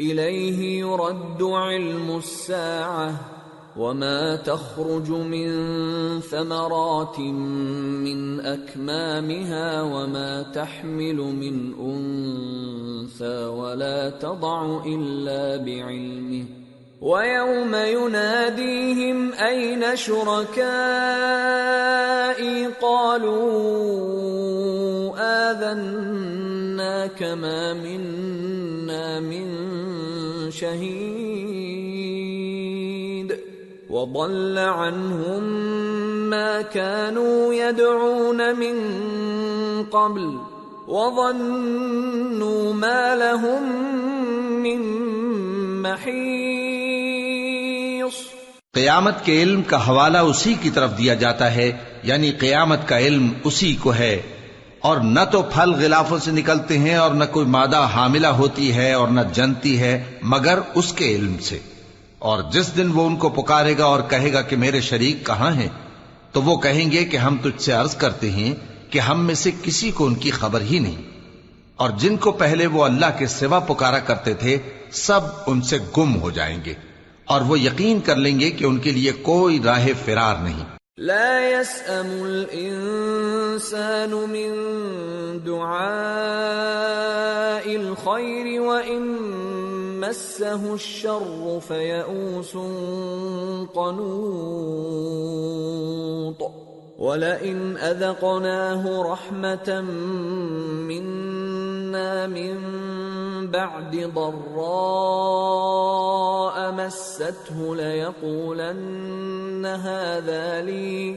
إليه يرد علم الساعة وما تخرج من ثمرات من أكمامها وما تحمل من أنثى ولا تضع إلا بعلمه ويوم يناديهم أين شركائي؟ قالوا آذناك ما منا من شهيد. وضل عنهم ما كانوا يدعون من قبل وظنوا ما لهم من محيص قیامت کے علم کا حوالہ اسی کی طرف دیا جاتا ہے یعنی قیامت کا علم اسی کو ہے۔ اور نہ تو پھل غلافوں سے نکلتے ہیں اور نہ کوئی مادہ حاملہ ہوتی ہے اور نہ جنتی ہے، مگر اس کے علم سے۔ اور جس دن وہ ان کو پکارے گا اور کہے گا کہ میرے شریک کہاں ہیں، تو وہ کہیں گے کہ ہم تجھ سے عرض کرتے ہیں کہ ہم میں سے کسی کو ان کی خبر ہی نہیں۔ اور جن کو پہلے وہ اللہ کے سوا پکارا کرتے تھے، سب ان سے گم ہو جائیں گے۔ اور وہ یقین کر لیں گے کہ ان کے لیے کوئی راہ فرار نہیں۔ لا يسأم الإنسان من دعاء الخير وإن مسه الشر فيئوس قنوط۔ ولئن أذقناه رحمة منا من بعد ضراء مسته ليقولن هذا لي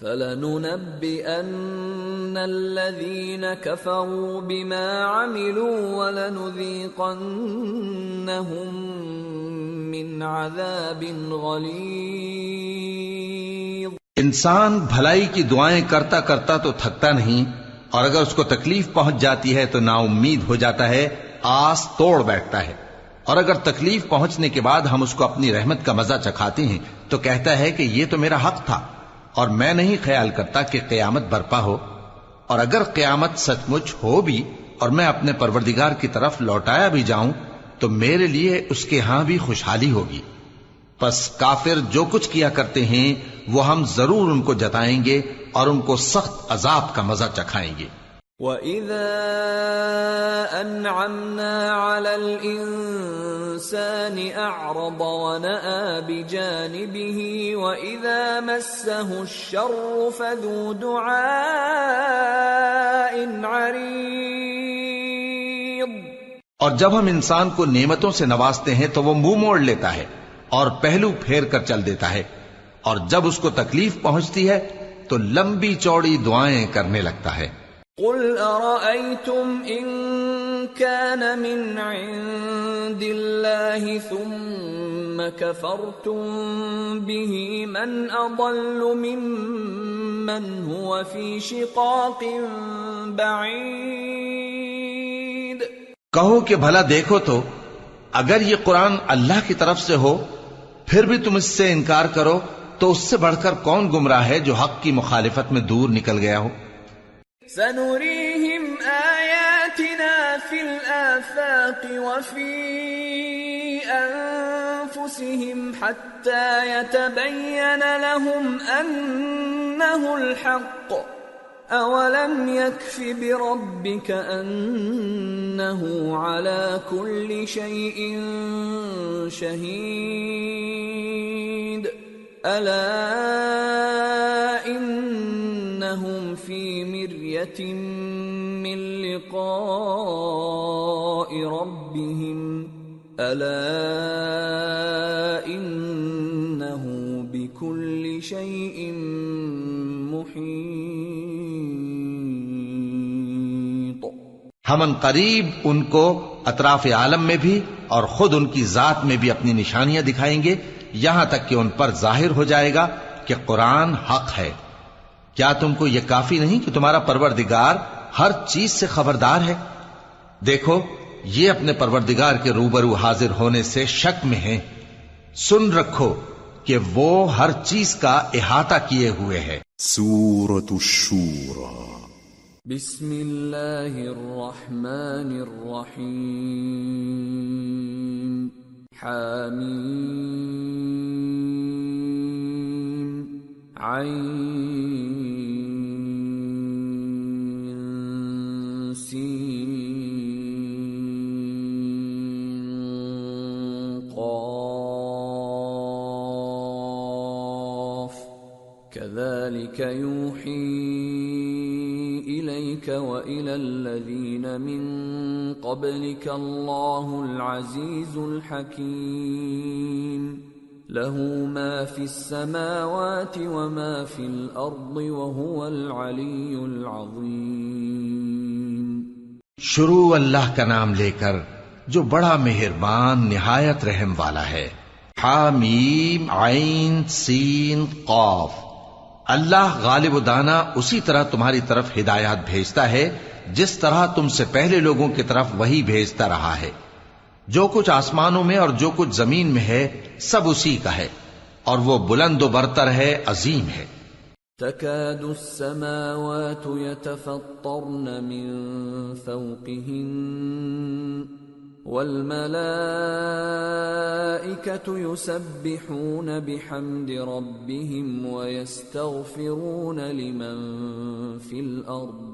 فلننبئن الذين كفروا بما عملوا ولنذيقنهم من عذاب غليظ انسان بھلائی کی دعائیں کرتا کرتا تو تھکتا نہیں، اور اگر اس کو تکلیف پہنچ جاتی ہے تو نا امید ہو جاتا ہے، آس توڑ بیٹھتا ہے۔ اور اگر تکلیف پہنچنے کے بعد ہم اس کو اپنی رحمت کا مزہ چکھاتے ہیں، تو کہتا ہے کہ یہ تو میرا حق تھا۔ اور میں نہیں خیال کرتا کہ قیامت برپا ہو، اور اگر قیامت سچ مچ ہو بھی اور میں اپنے پروردگار کی طرف لوٹایا بھی جاؤں، تو میرے لیے اس کے ہاں بھی خوشحالی ہوگی۔ پس کافر جو کچھ کیا کرتے ہیں، وہ ہم ضرور ان کو جتائیں گے اور ان کو سخت عذاب کا مزہ چکھائیں گے۔ وَإِذَا أَنْعَمْنَا عَلَى الْإِنسَانِ أَعْرَضَ وَنَأَى بِجَانِبِهِ وَإِذَا مَسَّهُ الشَّرُّ فَذُو دُعَاءٍ عَرِيضٍ۔ اور جب ہم انسان کو نعمتوں سے نوازتے ہیں تو وہ منہ موڑ لیتا ہے اور پہلو پھیر کر چل دیتا ہے۔ اور جب اس کو تکلیف پہنچتی ہے تو لمبی چوڑی دعائیں کرنے لگتا ہے۔ قل أرأيتم إن كان من عند الله ثم كفرتم به من أضل ممن هو في شقاق بعيد کہو کہ بھلا دیکھو تو اگر یہ قرآن اللہ کی طرف سے ہو، پھر بھی تم اس سے انکار کرو تو اس سے بڑھ کر کون گمراہ ہے جو حق کی مخالفت میں دور نکل گیا ہو؟ سنريهم آياتنا في الآفاق وفي أنفسهم حتى يتبين لهم أنه الحق. أولم يكف بربك أنه على كل شيء شهيد. ألا إنهم في مرية من لقاء ربهم ألا إنه بكل شيء محيط۔ ہم قریب ان کو اطراف عالم میں بھی اور خود ان کی ذات میں بھی اپنی نشانیاں دکھائیں گے، یہاں تک کہ ان پر ظاہر ہو جائے گا کہ قرآن حق ہے۔ کیا تم کو یہ کافی نہیں کہ تمہارا پروردگار ہر چیز سے خبردار ہے؟ دیکھو یہ اپنے پروردگار کے روبرو حاضر ہونے سے شک میں ہیں۔ سن رکھو کہ وہ ہر چیز کا احاطہ کیے ہوئے ہے۔ سورة الشورى بسم الله الرحمن الرحيم حميم عين سين قاف. كذلك يوحي إليك وإلى الذين من قبلك الله العزيز الحكيم. له ما في السماوات وما في الأرض وهو العلي العظيم۔ شروع اللہ کا نام لے کر جو بڑا مہربان، نہایت رحم والا ہے۔ حامیم، عین، سین، قاف۔ اللہ غالب و دانا اسی طرح تمہاری طرف ہدایات بھیجتا ہے، جس طرح تم سے پہلے لوگوں کی طرف وہی بھیجتا رہا ہے۔ جو کچھ آسمانوں میں اور جو کچھ زمین میں ہے، سب اسی کا ہے، اور وہ بلند و برتر ہے، عظیم ہے۔ تكاد السماوات يتفطرن من فوقهن، والملائكة يسبحون بحمد ربهم ويستغفرون لمن في الأرض.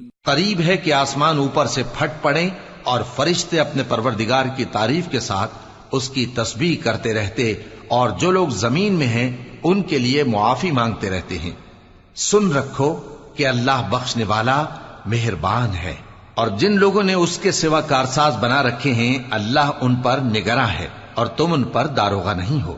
قریب ہے کہ آسمان اوپر سے پھٹ پڑیں اور فرشتے اپنے پروردگار کی تعریف کے ساتھ اس کی تسبیح کرتے رہتے اور جو لوگ زمین میں ہیں، ان کے لیے معافی مانگتے رہتے ہیں۔ سن رکھو کہ اللہ بخشنے والا مہربان ہے اور جن لوگوں نے اس کے سوا کارساز بنا رکھے ہیں، اللہ ان پر نگراں ہے اور تم ان پر داروغہ نہیں ہو۔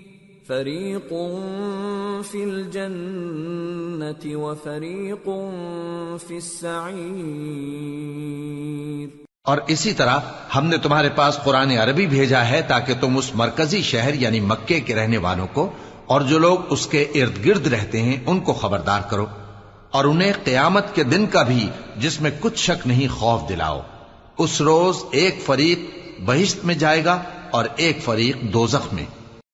فریق فی الجنة وفریق فی السعیر اور اسی طرح ہم نے تمہارے پاس قرآن عربی بھیجا ہے تاکہ تم اس مرکزی شہر یعنی مکے کے رہنے والوں کو اور جو لوگ اس کے ارد گرد رہتے ہیں ان کو خبردار کرو اور انہیں قیامت کے دن کا بھی جس میں کچھ شک نہیں خوف دلاؤ۔ اس روز ایک فریق بہشت میں جائے گا اور ایک فریق دوزخ میں۔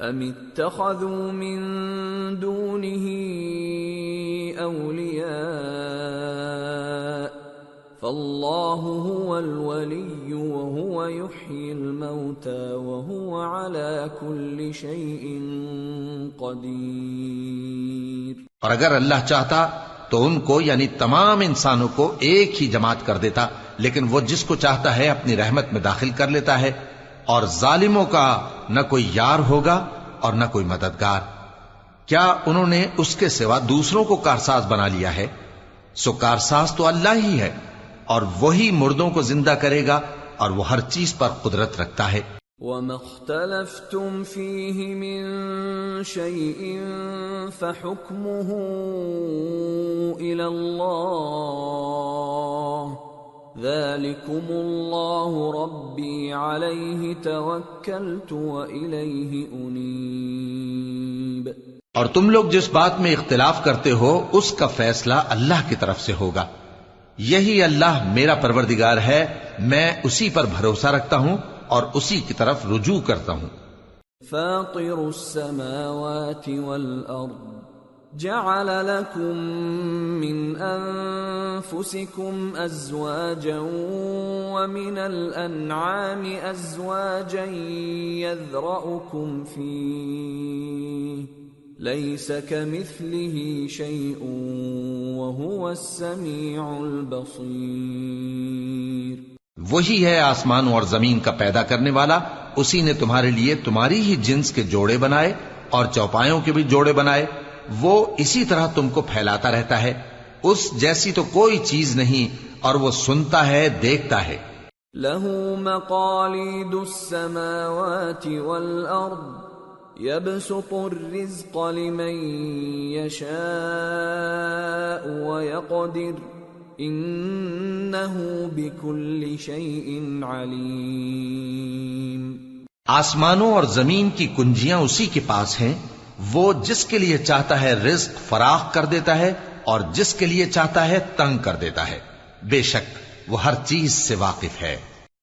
ام اتخذوا من دونه اولياء فالله هو الولي وهو يحيي الموتى وهو على كل شيء قدير۔ اور اگر اللہ چاہتا تو ان کو یعنی تمام انسانوں کو ایک ہی جماعت کر دیتا، لیکن وہ جس کو چاہتا ہے اپنی رحمت میں داخل کر لیتا ہے اور ظالموں کا نہ کوئی یار ہوگا اور نہ کوئی مددگار۔ کیا انہوں نے اس کے سوا دوسروں کو کارساز بنا لیا ہے؟ سو کارساز تو اللہ ہی ہے اور وہی مردوں کو زندہ کرے گا اور وہ ہر چیز پر قدرت رکھتا ہے۔ وما اختلفتم فيه من شيء فحكمه إلى الله ذلكم الله ربي عليه توكلت وإليه أنيب۔ اور تم لوگ جس بات میں اختلاف کرتے ہو اس کا فیصلہ اللہ کی طرف سے ہوگا۔ یہی اللہ میرا پروردگار ہے میں اسی پر بھروسہ رکھتا ہوں اور اسی کی طرف رجوع کرتا ہوں۔ فاطر السماوات والأرض۔ جعل لكم من أنفسكم أزواجا ومن الأنعام أزواجا يذرأكم فيه. ليس كمثله شيء وهو السميع البصير. وہی ہے آسمانوں اور زمین کا پیدا کرنے والا، اسی نے تمہارے لیے تمہاری ہی جنس کے جوڑے بنائے اور چوپایوں کے بھی جوڑے بنائے۔ وہ اسی طرح تم کو پھیلاتا رہتا ہے۔ اس جیسی تو کوئی چیز نہیں اور وہ سنتا ہے دیکھتا ہے۔ له مقاليد السماوات والأرض۔ يبسط الرزق لمن يشاء ويقدر۔ إنه بكل شيء عليم۔ آسمانوں اور زمین کی کنجیاں اسی کے پاس ہیں۔ وہ جس کے لیے چاہتا ہے رزق فراخ کر دیتا ہے اور جس کے لیے چاہتا ہے تنگ کر دیتا ہے۔ بے شک وہ ہر چیز سے واقف ہے۔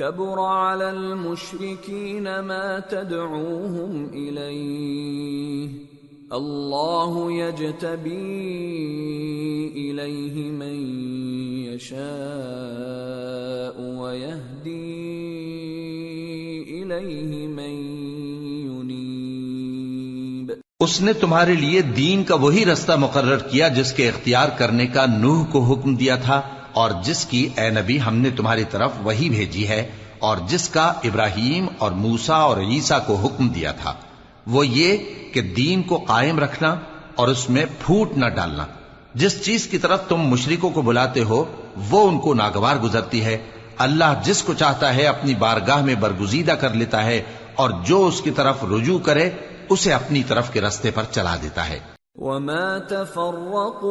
كبر على المشركين ما تدعوهم إليه الله يجتبي إليه من يشاء ويهدي إليه من ينيب اس نے تمہارے لیے دین کا وہی رستہ مقرر کیا جس کے اختیار کرنے کا نوح کو حکم دیا تھا۔ اور جس کی اے نبی ہم نے تمہاری طرف وہی بھیجی ہے، اور جس کا ابراہیم اور موسا اور عیسیٰ کو حکم دیا تھا، وہ یہ کہ دین کو قائم رکھنا اور اس میں پھوٹ نہ ڈالنا۔ جس چیز کی طرف تم مشرکوں کو بلاتے ہو، وہ ان کو ناگوار گزرتی ہے۔ اللہ جس کو چاہتا ہے اپنی بارگاہ میں برگزیدہ کر لیتا ہے، اور جو اس کی طرف رجوع کرے، اسے اپنی طرف کے رستے پر چلا دیتا ہے۔ وما تفرقوا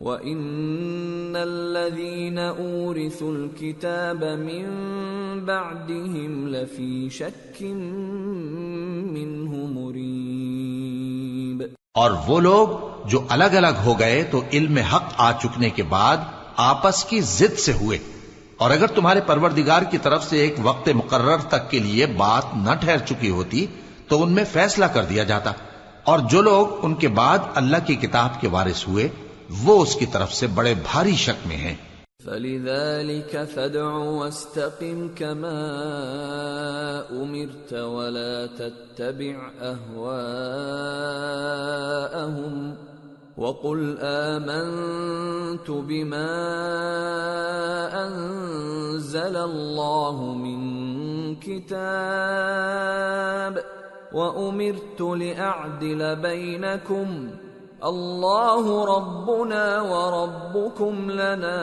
وَإِنَّ الَّذِينَ أُورِثُوا الْكِتَابَ مِن بَعْدِهِمْ لَفِي شَكٍّ مِّنْهُ مُرِيبٍ اور وہ لوگ جو الگ الگ ہو گئے تو علم حق آ چکنے کے بعد آپس کی ضد سے ہوئے۔ اور اگر تمہارے پروردگار کی طرف سے ایک وقت مقرر تک کے لیے بات نہ ٹھہر چکی ہوتی تو ان میں فیصلہ کر دیا جاتا۔ اور جو لوگ ان کے بعد اللہ کی کتاب کے وارث ہوئے وہ اس کی طرف سے بڑے بھاری شک میں ہیں۔ فلذلك فادع واستقم كما أمرت ولا تتبع أهواءهم وقل آمنت بما أنزل الله من كتاب وأمرت لأعدل بينكم اللہ ربنا وربكم لنا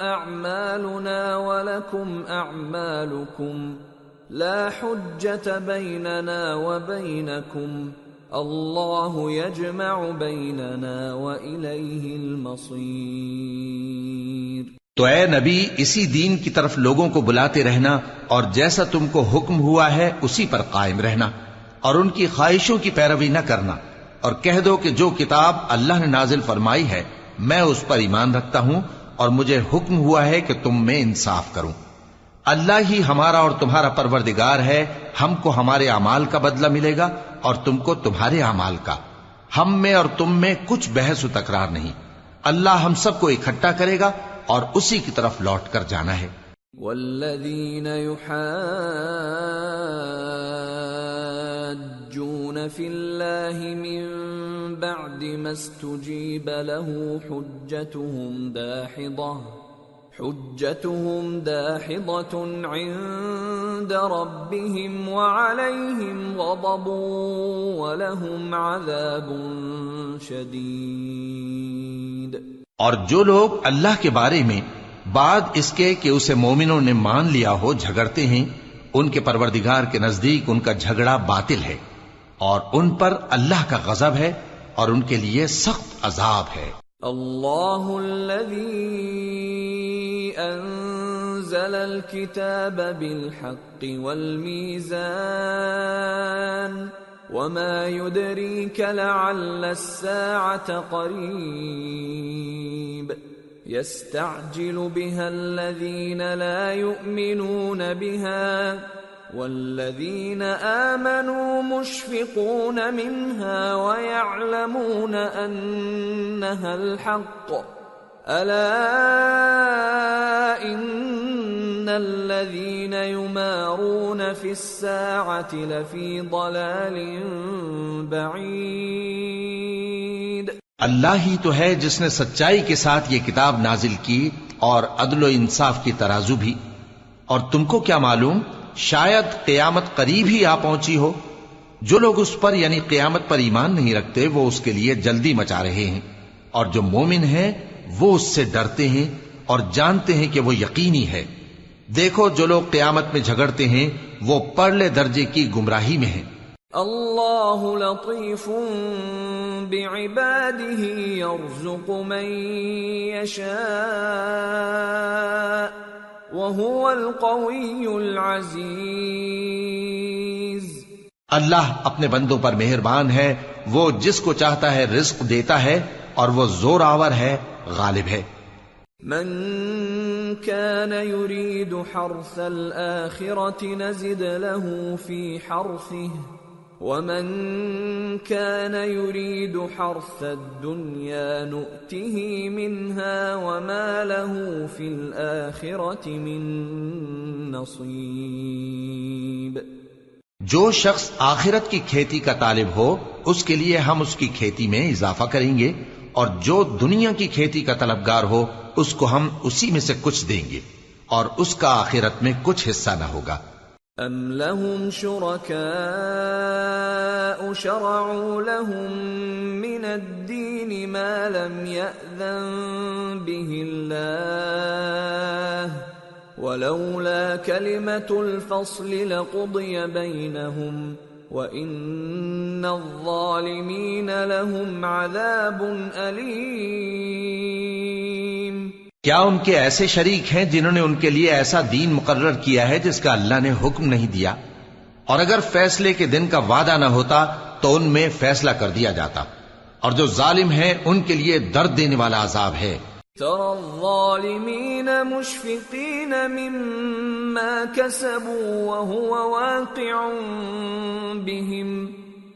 اعمالنا ولكم اعمالكم لا حجة بيننا وبينكم اللہ يجمع بيننا وإليه المصير تو اے نبی، اسی دین کی طرف لوگوں کو بلاتے رہنا اور جیسا تم کو حکم ہوا ہے، اسی پر قائم رہنا اور ان کی خواہشوں کی پیروی نہ کرنا۔ اور کہہ دو کہ جو کتاب اللہ نے نازل فرمائی ہے، میں اس پر ایمان رکھتا ہوں اور مجھے حکم ہوا ہے کہ تم میں انصاف کروں۔ اللہ ہی ہمارا اور تمہارا پروردگار ہے، ہم کو ہمارے اعمال کا بدلہ ملے گا اور تم کو تمہارے اعمال کا۔ ہم میں اور تم میں کچھ بحث و تکرار نہیں۔ اللہ ہم سب کو اکٹھا کرے گا اور اسی کی طرف لوٹ کر جانا ہے۔ والذين يحاجون في الله من بعد ما استجيب له حجتهم داحضة حجتهم داحضة عند ربهم وعليهم غضب ولهم عذاب شديد اور جو لوگ اللہ کے بارے میں بعد اس کے کہ اسے مومنوں نے مان لیا ہو جھگڑتے ہیں، ان کے پروردگار کے نزدیک ان کا جھگڑا باطل ہے۔ اور ان پر اللہ کا غضب ہے اور ان کے لیے سخت عذاب ہے۔ الله الذي أنزل الكتاب بالحق والميزان وما يدريك لعل الساعة قريب يستعجل بها الذين لا يؤمنون بها والذين آمنوا مشفقون منها ويعلمون أنها الحق. ألا إن الذين يمارون في الساعة لفي ضلال بعيد. اللہ ہی تو ہے جس نے سچائی کے ساتھ یہ کتاب نازل کی اور عدل و انصاف کی ترازو بھی۔ اور تم کو کیا معلوم؟ شاید قیامت قریب ہی آ پہنچی ہو۔ جو لوگ اس پر یعنی قیامت پر ایمان نہیں رکھتے، وہ اس کے لیے جلدی مچا رہے ہیں۔ اور جو مومن ہیں، وہ اس سے ڈرتے ہیں اور جانتے ہیں کہ وہ یقینی ہے۔ دیکھو، جو لوگ قیامت میں جھگڑتے ہیں، وہ پرلے درجے کی گمراہی میں ہیں۔ اللہ لطیف بعباده يرزق من يشاء وهو القوي العزيز۔ اللہ اپنے بندوں پر مہربان ہے وہ جس کو چاہتا ہے رزق دیتا ہے اور وہ زور آور ہے غالب ہے۔ من كان يريد حرث الآخرة نزد له في حرثه۔ ومن كان يريد حرث الدنيا نؤته منها وما له في الآخرة من نصيب۔ جو شخص آخرت کی کھیتی کا طالب ہو، اس کے لیے ہم اس کی کھیتی میں اضافہ کریں گے، اور جو دنیا کی کھیتی کا طلبگار ہو، اس کو ہم اسی میں سے کچھ دیں گے، اور اس کا آخرت میں کچھ حصہ نہ ہوگا۔ أم لهم شركاء شرعوا لهم من الدين ما لم يأذن به الله ولولا كلمة الفصل لقضي بينهم وإن الظالمين لهم عذاب أليم کیا ان کے ایسے شریک ہیں جنہوں نے ان کے لیے ایسا دین مقرر کیا ہے جس کا اللہ نے حکم نہیں دیا؟ اور اگر فیصلے کے دن کا وعدہ نہ ہوتا تو ان میں فیصلہ کر دیا جاتا۔ اور جو ظالم ہیں ان کے لیے درد دینے والا عذاب ہے۔ ترى الظالمين مشفقين مما كسبوا وهو واقع بهم۔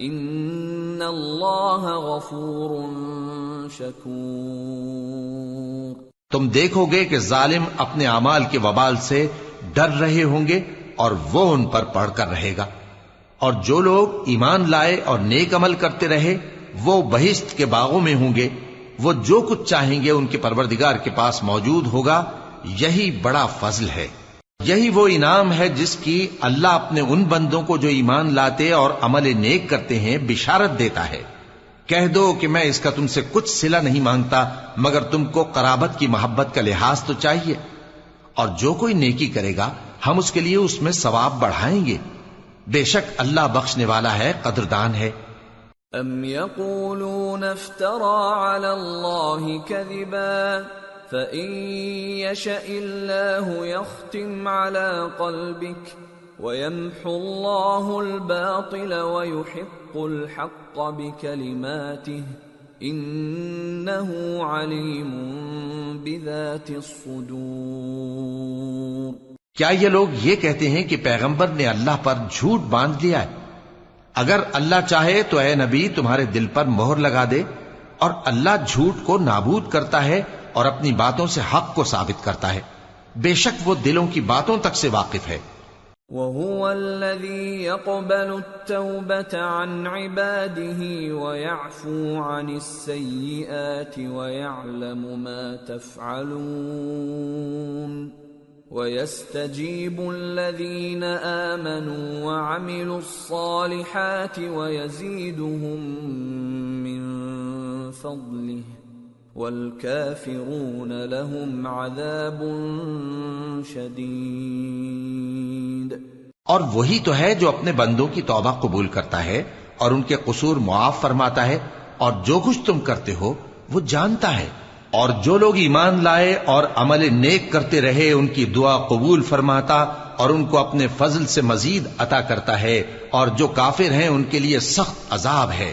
إن الله غفور شكور۔ تم دیکھو گے کہ ظالم اپنے اعمال کے وبال سے ڈر رہے ہوں گے اور وہ ان پر پڑھ کر رہے گا۔ اور جو لوگ ایمان لائے اور نیک عمل کرتے رہے، وہ بہشت کے باغوں میں ہوں گے۔ وہ جو کچھ چاہیں گے ان کے پروردگار کے پاس موجود ہوگا، یہی بڑا فضل ہے۔ یہی وہ انعام ہے جس کی اللہ اپنے ان بندوں کو جو ایمان لاتے اور عمل نیک کرتے ہیں، بشارت دیتا ہے۔ کہہ دو کہ میں اس کا تم سے کچھ سلا نہیں مانگتا، مگر تم کو قرابت کی محبت کا لحاظ تو چاہیے۔ اور جو کوئی نیکی کرے گا، ہم اس کے لیے اس میں ثواب بڑھائیں گے۔ بے شک اللہ بخشنے والا ہے، قدردان ہے۔ ام يقولون افترى على الله كذبا فإن يشأ الله يختم على قلبك ويمحو الله الباطل ويحق الحق بكلماته إنه عليم بذات الصدور کیا یہ لوگ یہ کہتے ہیں کہ پیغمبر نے اللہ پر جھوٹ باندھ لیا ہے؟ اگر اللہ چاہے تو اے نبی تمہارے دل پر مہر لگا دے اور اللہ جھوٹ کو نابود کرتا ہے اور اپنی باتوں سے حق کو ثابت کرتا ہے۔ بے شک وہ دلوں کی باتوں تک سے واقف ہے۔ وهو الذي يقبل التوبة عن عباده ويعفو عن السيئات ويعلم ما تفعلون ويستجيب الذين آمنوا وعملوا الصالحات ويزيدهم من فضله والكافرون لهم عذاب شديد۔ اور وہی تو ہے جو اپنے بندوں کی توبہ قبول کرتا ہے اور ان کے قصور معاف فرماتا ہے اور جو کچھ تم کرتے ہو وہ جانتا ہے۔ اور جو لوگ ایمان لائے اور عمل نیک کرتے رہے ان کی دعا قبول فرماتا اور ان کو اپنے فضل سے مزید عطا کرتا ہے اور جو کافر ہیں ان کے لیے سخت عذاب ہے۔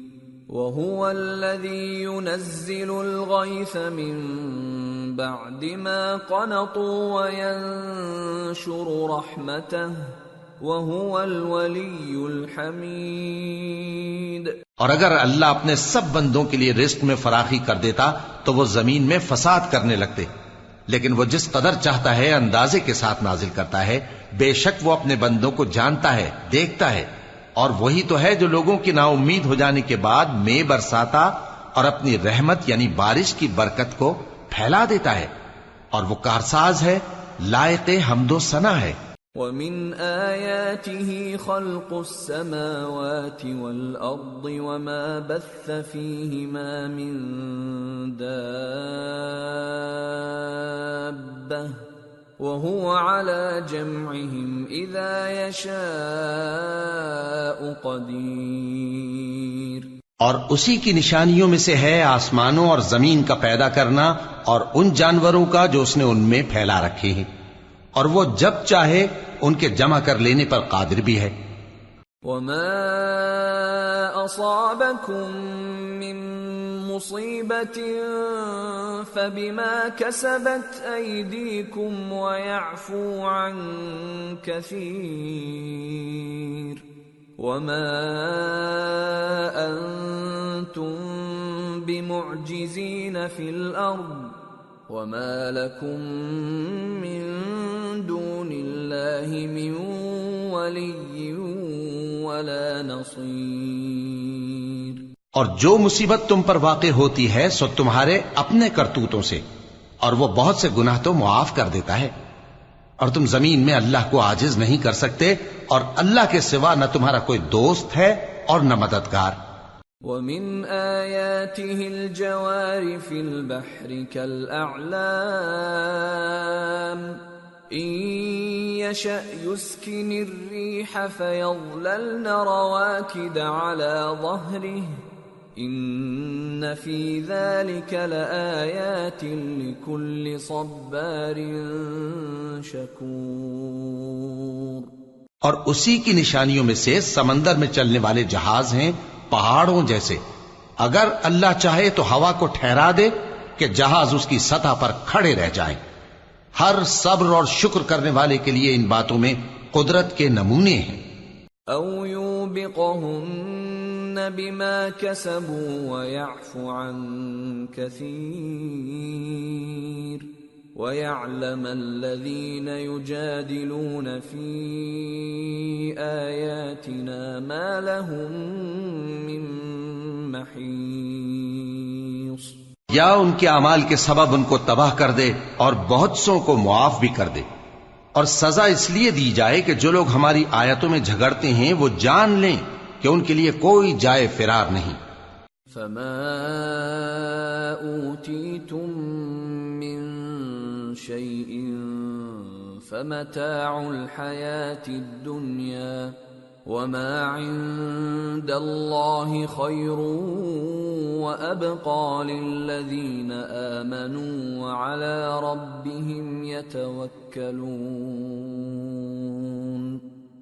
وهو الذي ينزل الغيث من بعد ما قنطوا وينشر رحمته وهو الولي الحميد اور اگر اللہ اپنے سب بندوں کے لیے رزق میں فراخی کر دیتا تو وہ زمین میں فساد کرنے لگتے۔ لیکن وہ جس قدر چاہتا ہے اندازے کے ساتھ نازل کرتا ہے، بے شک وہ اپنے بندوں کو جانتا ہے، دیکھتا ہے۔ اور وہی تو ہے جو لوگوں کی نا امید ہو جانے کے بعد میں برساتا اور اپنی رحمت یعنی بارش کی برکت کو پھیلا دیتا ہے اور وہ کارساز ہے، لائق حمد و ثنا ہے۔ ومن آياته خلق السماوات والأرض وما بث فيهما من دابة وهو على جمعهم إذا يشاء قدير اور اسی کی نشانیوں میں سے ہے آسمانوں اور زمین کا پیدا کرنا اور ان جانوروں کا جو اس نے ان میں پھیلا رکھے ہیں۔ اور وہ جب چاہے ان کے جمع کر لینے پر قادر بھی ہے۔ وما أصابكم من مصيبة فبما كسبت أيديكم ويعفو عن كثير وما أنتم بمعجزين في الأرض وما لكم من دون الله من ولي ولا نصير اور جو مصیبت تم پر واقع ہوتی ہے، سو تمہارے اپنے کرتوتوں سے، اور وہ بہت سے گناہ تو معاف کر دیتا ہے۔ اور تم زمین میں اللہ کو عاجز نہیں کر سکتے، اور اللہ کے سوا نہ تمہارا کوئی دوست ہے اور نہ مددگار۔ ومن آياته الجوار في البحر كالأعلام إن يشأ يسكن الريح فيظللن رواكد على ظهره إن في ذلك لآيات لكل صبار شكور۔ اور اسی کی نشانیوں میں سے سمندر میں چلنے والے جہاز ہیں پہاڑوں جیسے۔ اگر اللہ چاہے تو ہوا کو ٹھہرا دے کہ جہاز اس کی سطح پر کھڑے رہ جائیں۔ ہر صبر اور شکر کرنے والے کے لیے ان باتوں میں قدرت کے نمونے ہیں۔ أو يوبقهن بما كسبوا ويعفو عن كثير ويعلم الذين يجادلون في آياتنا ما لهم من محيص یا ان کے اعمال کے سبب ان کو تباہ کر دے اور بہت سو کو معاف بھی کر دے۔ اور سزا اس لیے دی جائے کہ جو لوگ ہماری آیتوں میں جھگڑتے ہیں وہ جان لیں۔ کہ ان کے لیے کوئی جائے فرار نہیں فما اوتيتم من شيء فمتاع الحياة الدنيا وما عند الله خير وابقى للذين امنوا وعلى ربهم يتوكلون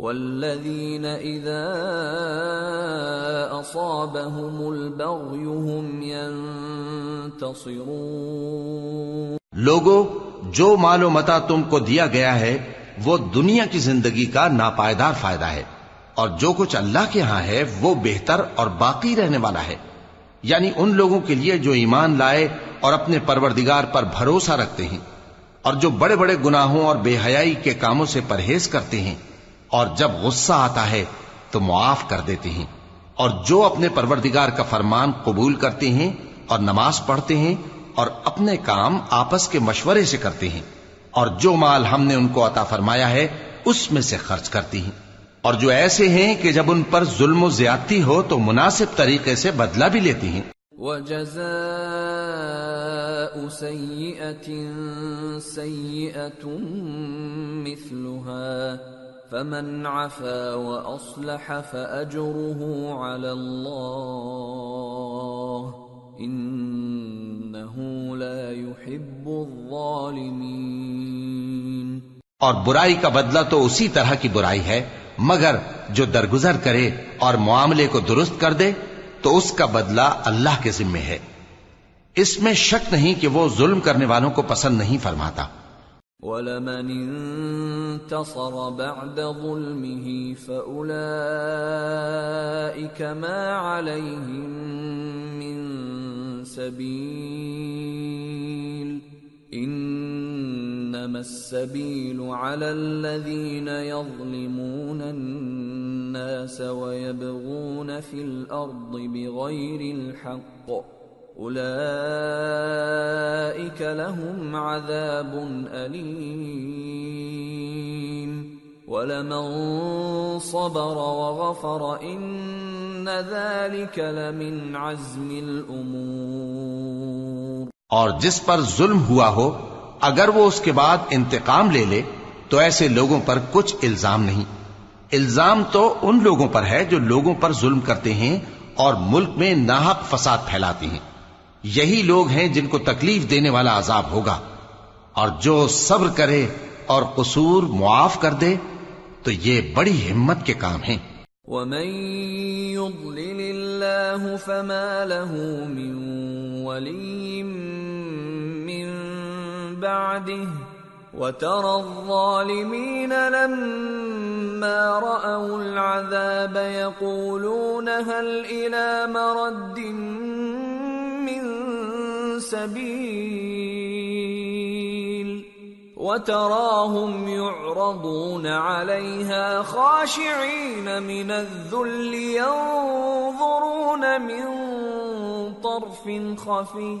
والذين إذا أصابهم البغي هم ينتصرون لوگو، جو مال و متا تم کو دیا گیا ہے، وہ دنیا کی زندگی کا ناپائیدار فائدہ ہے۔ اور جو کچھ اللہ کے ہاں ہے، وہ بہتر اور باقی رہنے والا ہے۔ یعنی ان لوگوں کے لیے جو ایمان لائے اور اپنے پروردگار پر بھروسہ رکھتے ہیں۔ اور جو بڑے بڑے گناہوں اور بے حیائی کے کاموں سے پرہیز کرتے ہیں۔ اور جب غصہ آتا ہے تو معاف کر دیتے ہیں اور جو اپنے پروردگار کا فرمان قبول کرتے ہیں اور نماز پڑھتے ہیں اور اپنے کام آپس کے مشورے سے کرتے ہیں اور جو مال ہم نے ان کو عطا فرمایا ہے، اس میں سے خرچ کرتی ہیں۔ اور جو ایسے ہیں کہ جب ان پر ظلم و زیادتی ہو تو مناسب طریقے سے بدلہ بھی لیتی ہیں۔ وجزاء سيئة سيئة مثلها۔ فمن عفا وأصلح فأجره على الله إنه لا يحب الظالمين. اور برائی کا بدلہ تو اسی طرح کی برائی ہے، مگر جو درگزر کرے اور معاملے کو درست کر دے، تو اس کا بدلہ اللہ کے ذمے ہے۔ اس میں شک نہیں کہ وہ ظلم کرنے والوں کو پسند نہیں فرماتا۔ ولمن انتصر بعد ظلمه فأولئك ما عليهم من سبيل إنما السبيل على الذين يظلمون الناس ويبغون في الأرض بغير الحق اولئك لهم عذاب اليم ولمن صبر وغفر ان ذلك لمن عزم الامور اور جس پر ظلم ہوا ہو، اگر وہ اس کے بعد انتقام لے لے، تو ایسے لوگوں پر کچھ الزام نہیں۔ الزام تو ان لوگوں پر ہے جو لوگوں پر ظلم کرتے ہیں اور ملک میں ناحق فساد پھیلاتے ہیں۔ یہی لوگ ہیں جن کو تکلیف دینے والا عذاب ہوگا۔ اور جو صبر کرے اور قصور معاف کر دے، تو یہ بڑی ہمت کے کام ہیں۔ ومن يضلل الله فما له من ولي من بعده وترى الظالمين لما رأوا العذاب يقولون هل إلى مرد من سبيل وتراهم يعرضون عليها خاشعين من الذل ينظرون من طرف خفي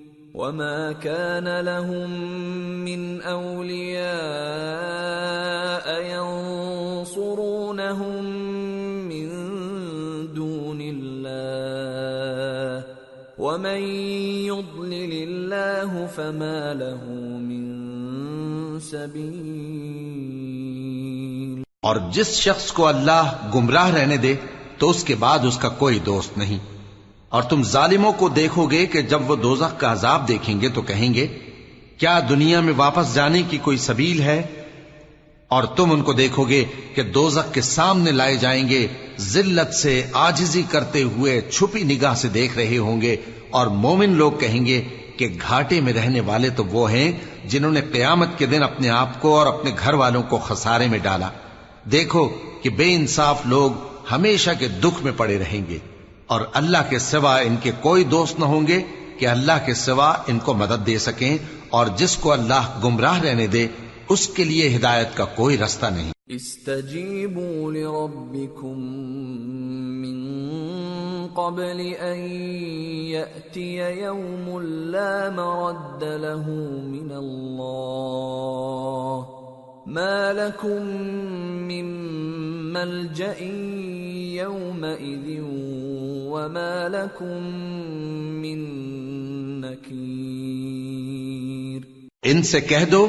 وما كان لهم من اولياء ينصرونهم من دون الله ومن يضلل الله فما له من سبيل اور جس شخص کو اللہ گمراہ رہنے دے تو اس کے بعد اس کا کوئی دوست نہیں۔ اور تم ظالموں کو دیکھو گے کہ جب وہ دوزخ کا عذاب دیکھیں گے تو کہیں گے، کیا دنیا میں واپس جانے کی کوئی سبیل ہے؟ اور تم ان کو دیکھو گے کہ دوزخ کے سامنے لائے جائیں گے، ذلت سے آجزی کرتے ہوئے چھپی نگاہ سے دیکھ رہے ہوں گے، اور مومن لوگ کہیں گے کہ گھاٹے میں رہنے والے تو وہ ہیں جنہوں نے قیامت کے دن اپنے آپ کو اور اپنے گھر والوں کو خسارے میں ڈالا۔ دیکھو کہ بے انصاف لوگ ہمیشہ کے دکھ میں پڑے رہیں گے۔ اور اللہ کے سوا ان کے کوئی دوست نہ ہوں گے کہ اللہ کے سوا ان کو مدد دے سکیں اور جس کو اللہ گمراہ رہنے دے، اس کے لیے ہدایت کا کوئی رستہ نہیں۔ استجیبوا لربکم من قبل ان یأتی یوم لا مرد له من اللہ۔ ما لكم من ملجأ يومئذ وما لكم من نكير ان سے کہہ دو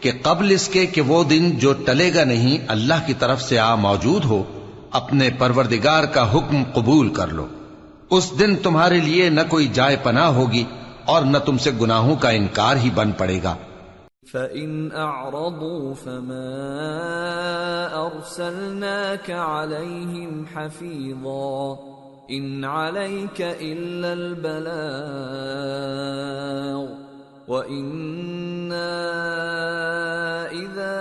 کہ قبل اس کے کہ وہ دن جو ٹلے گا نہیں اللہ کی طرف سے آ موجود ہو اپنے پروردگار کا حکم قبول کر لو۔ اس دن تمہارے لیے نہ کوئی جائے پناہ ہوگی اور نہ تم سے گناہوں کا انکار ہی بن پڑے گا۔ فَإِنْ أَعْرَضُوا فَمَا أَرْسَلْنَاكَ عَلَيْهِمْ حَفِيظًا إِنْ عَلَيْكَ إِلَّا الْبَلَاغُ وَإِنَّا إِذَا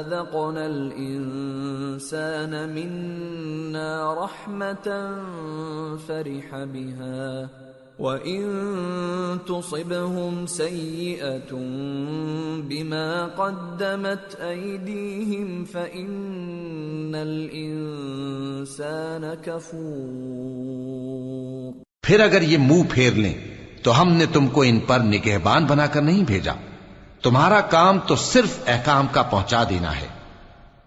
أَذَقْنَا الْإِنسَانَ مِنَّا رَحْمَةً فَرِحَ بِهَا وَإِن تُصِبْهُمْ سَيِّئَةٌ بِمَا قَدَّمَتْ أَيْدِيهِمْ فَإِنَّ الْإِنسَانَ كَفُورٌ پھر اگر یہ منہ پھیر لیں، تو ہم نے تم کو ان پر نگہبان بنا کر نہیں بھیجا۔ تمہارا کام تو صرف احکام کا پہنچا دینا ہے۔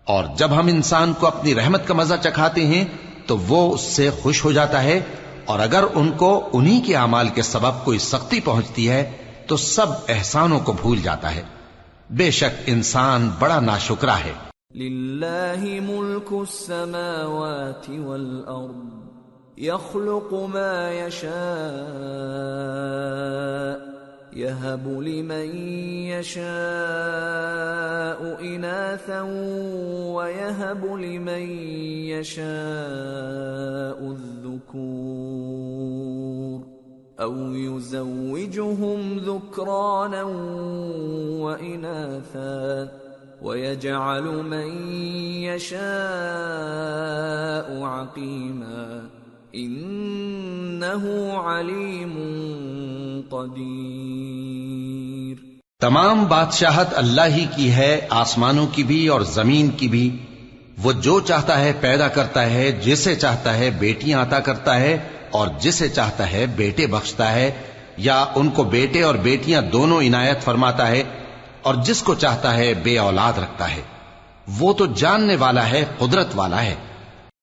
اور جب ہم انسان کو اپنی رحمت کا مزہ چکھاتے ہیں، تو وہ اس سے خوش ہو جاتا ہے اور اگر ان کو انہی کے اعمال کے سبب کوئی سختی پہنچتی ہے، تو سب احسانوں کو بھول جاتا ہے۔ بے شک انسان بڑا ناشکرا ہے۔ للہ ملک السماوات والارض يخلق ما يشاء يهب لمن يشاء إناثا ويهب لمن يشاء الذكور أو يزوجهم ذكرانا وإناثا ويجعل من يشاء عقيما إنه عليم قدیر تمام بادشاہت اللہ ہی کی ہے، آسمانوں کی بھی اور زمین کی بھی۔ وہ جو چاہتا ہے پیدا کرتا ہے، جسے چاہتا ہے بیٹیاں عطا کرتا ہے، اور جسے چاہتا ہے بیٹے بخشتا ہے۔ یا ان کو بیٹے اور بیٹیاں دونوں عنایت فرماتا ہے، اور جس کو چاہتا ہے بے اولاد رکھتا ہے۔ وہ تو جاننے والا ہے، قدرت والا ہے۔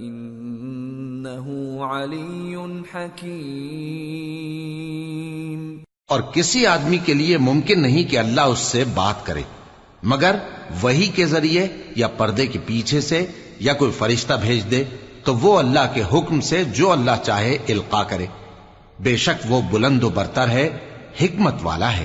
انه علي حكيم۔ اور کسی آدمی کے لیے ممکن نہیں کہ اللہ اس سے بات کرے، مگر وہی کے ذریعے یا پردے کے پیچھے سے یا کوئی فرشتہ بھیج دے، تو وہ اللہ کے حکم سے جو اللہ چاہے القا کرے۔ بے شک وہ بلند و برتر ہے، حکمت والا ہے۔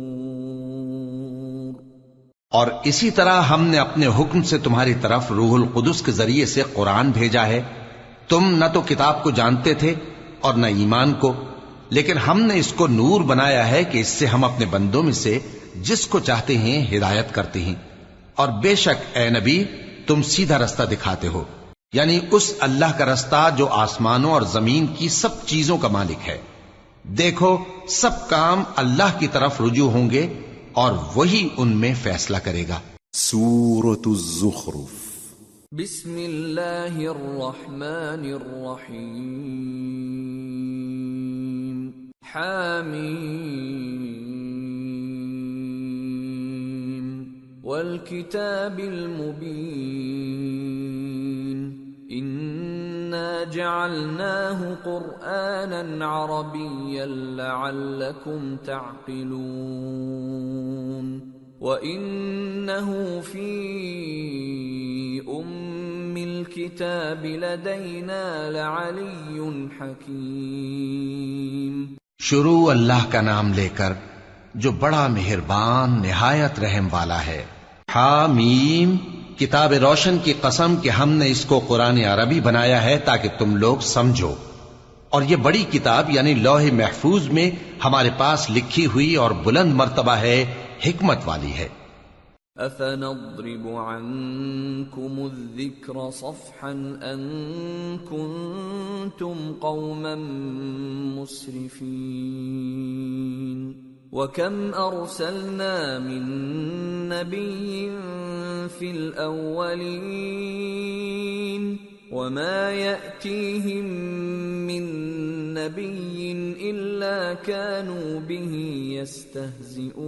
اور اسی طرح ہم نے اپنے حکم سے تمہاری طرف روح القدس کے ذریعے سے قرآن بھیجا ہے۔ تم نہ تو کتاب کو جانتے تھے اور نہ ایمان کو، لیکن ہم نے اس کو نور بنایا ہے کہ اس سے ہم اپنے بندوں میں سے جس کو چاہتے ہیں ہدایت کرتے ہیں۔ اور بے شک اے نبی، تم سیدھا رستہ دکھاتے ہو۔ یعنی اس اللہ کا رستہ جو آسمانوں اور زمین کی سب چیزوں کا مالک ہے۔ دیکھو، سب کام اللہ کی طرف رجوع ہوں گے۔ اور وہی ان میں فیصلہ کرے گا۔ سورة الزخرف۔ بسم الله الرحمن الرحيم حاميم والكتاب المبين إنا جعلناه قرآنا عربيا لعلكم تعقلون وإنه في أم الكتاب لدينا لعلي حكيم شروع اللہ کا نام لے کر جو بڑا مہربان نہایت رحم والا ہے۔ حامیم کتاب روشن کی قسم کہ ہم نے اس کو قرآن عربی بنایا ہے تاکہ تم لوگ سمجھو۔ اور یہ بڑی کتاب یعنی لوح محفوظ میں ہمارے پاس لکھی ہوئی اور بلند مرتبہ ہے، حکمت والی ہے۔ أفنضرب عنكم الذكر صفحا أن كنتم قوما مسرفين۔ وكم أرسلنا من نبي في الأولين وما يأتيهم من نبي إلا كانوا به يستهزئون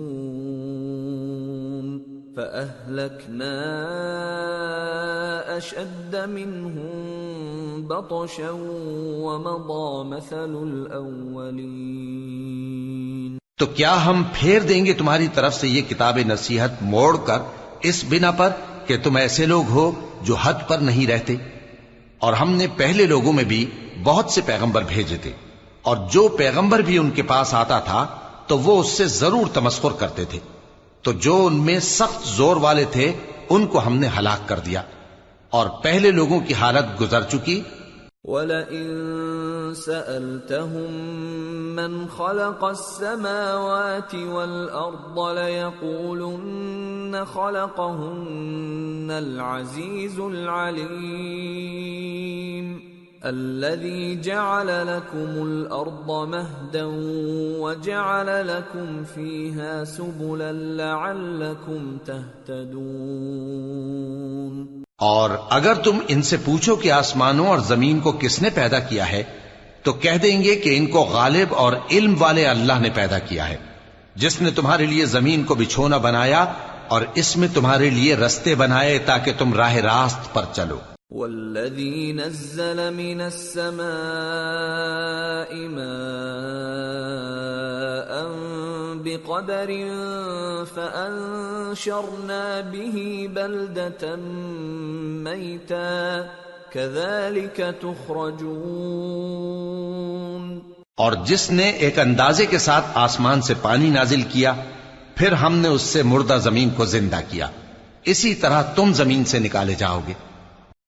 فأهلكنا أشد منهم بطشا ومضى مثل الأولين تو کیا ہم پھیر دیں گے تمہاری طرف سے یہ کتاب نصیحت موڑ کر اس بنا پر کہ تم ایسے لوگ ہو جو حد پر نہیں رہتے؟ اور ہم نے پہلے لوگوں میں بھی بہت سے پیغمبر بھیجے تھے، اور جو پیغمبر بھی ان کے پاس آتا تھا تو وہ اس سے ضرور تمسخر کرتے تھے۔ تو جو ان میں سخت زور والے تھے، ان کو ہم نے ہلاک کر دیا۔ اور پہلے لوگوں کی حالت گزر چکی وَلَئِن سَأَلْتَهُم مَّنْ خَلَقَ السَّمَاوَاتِ وَالْأَرْضَ لَيَقُولُنَّ خَلَقَهُنَّ الْعَزِيزُ الْعَلِيمُ الذي جعل لكم الأرض مهدا وجعل لكم فيها سبلا لعلكم تهتدون اور اگر تم ان سے پوچھو کہ آسمانوں اور زمین کو کس نے پیدا کیا ہے، تو کہہ دیں گے کہ ان کو غالب اور علم والے اللہ نے پیدا کیا ہے، جس نے تمہارے لیے زمین کو بچھونا بنایا اور اس میں تمہارے لیے رستے بنائے تاکہ تم راہ راست پر چلو۔ والذي نزل من السماء ماء بقدر فأنشرنا به بلدة ميتا كذلك تخرجون اور جس نے ایک اندازے کے ساتھ آسمان سے پانی نازل کیا، پھر ہم نے اس سے مردہ زمین کو زندہ کیا۔ اسی طرح تم زمین سے نکالے جاؤ گے۔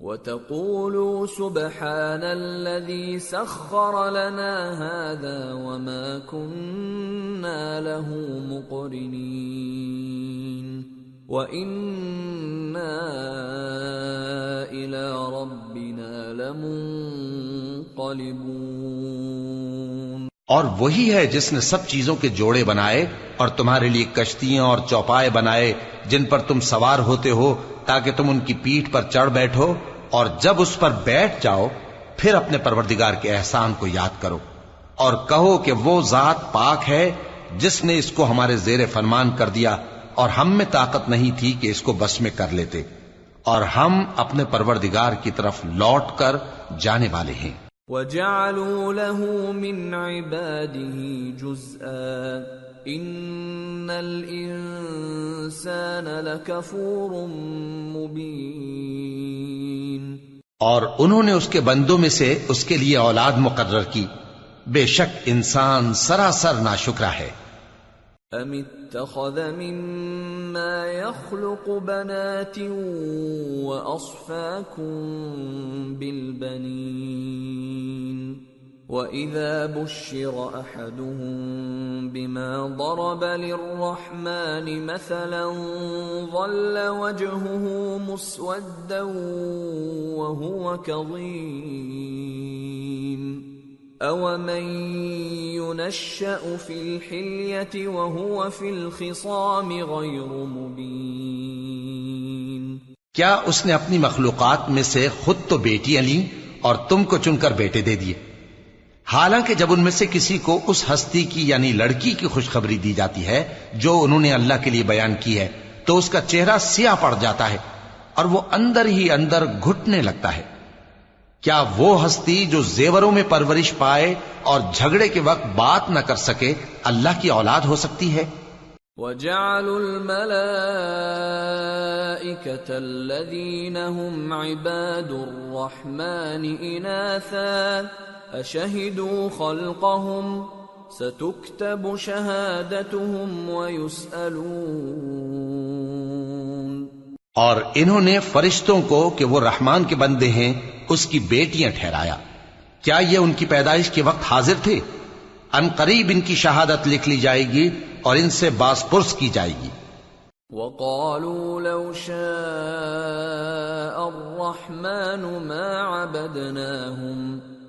وتقولوا سبحان الذي سخر لنا هذا وما كنا له مقرنين وإنا إلى ربنا لمنقلبون اور وہی ہے جس نے سب چیزوں کے جوڑے بنائے اور تمہارے لیے کشتیاں اور چوپائے بنائے جن پر تم سوار ہوتے ہو تاکہ تم ان کی پیٹھ پر چڑھ بیٹھو اور جب اس پر بیٹھ جاؤ، پھر اپنے پروردگار کے احسان کو یاد کرو اور کہو کہ وہ ذات پاک ہے جس نے اس کو ہمارے زیر فرمان کر دیا اور ہم میں طاقت نہیں تھی کہ اس کو بس میں کر لیتے اور ہم اپنے پروردگار کی طرف لوٹ کر جانے والے ہیں۔ وجعلوا له من عباده جزءا۔ ان الانسان لكفور مبين اور انہوں نے اس کے بندوں میں سے اس کے لیے اولاد مقرر کی۔ بے شک انسان سراسر ناشکرا ہے۔ ام اتخذ مما يخلق بنات واصفاكم بالبنين واذا بشر احدهم بما ضرب للرحمن مثلا ظل وجهه مسودا وهو كظيم اومن ينشا في الحليه وهو في الخصام غير مبين کیا اس نے اپنی مخلوقات میں سے خود تو بیٹیاں لیں اور تم کو چن کر بیٹے دے دیے؟ حالانکہ جب ان میں سے کسی کو اس ہستی کی یعنی لڑکی کی خوشخبری دی جاتی ہے جو انہوں نے اللہ کے لیے بیان کی ہے، تو اس کا چہرہ سیاہ پڑ جاتا ہے اور وہ اندر ہی اندر گھٹنے لگتا ہے۔ کیا وہ ہستی جو زیوروں میں پرورش پائے اور جھگڑے کے وقت بات نہ کر سکے اللہ کی اولاد ہو سکتی ہے؟ وجعلوا الملائكة الذين هم عباد الرحمن إناثا أشهدوا خلقهم ستكتب شهادتهم ويسألون اور انہوں نے فرشتوں کو کہ وہ رحمان کے بندے ہیں اس کی بیٹیاں ٹھہرایا۔ کیا یہ ان کی پیدائش کے وقت حاضر تھے؟ ان قریب ان کی شہادت لکھ لی جائے گی اور ان سے باس پرس کی جائے گی۔ وقالوا لو شاء الرحمن ما عبدناهم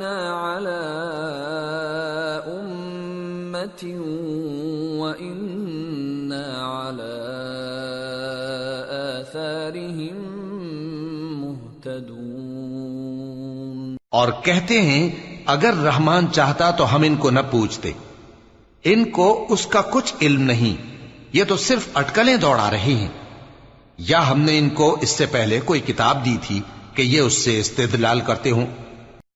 على أمة وإنا على آثارهم مهتدون اور کہتے ہیں، اگر رحمان چاہتا تو ہم ان کو نہ پوچھتے۔ ان کو اس کا کچھ علم نہیں، یہ تو صرف اٹکلیں دوڑا رہے ہیں۔ یا ہم نے ان کو اس سے پہلے کوئی کتاب دی تھی کہ یہ اس سے استدلال کرتے ہوں؟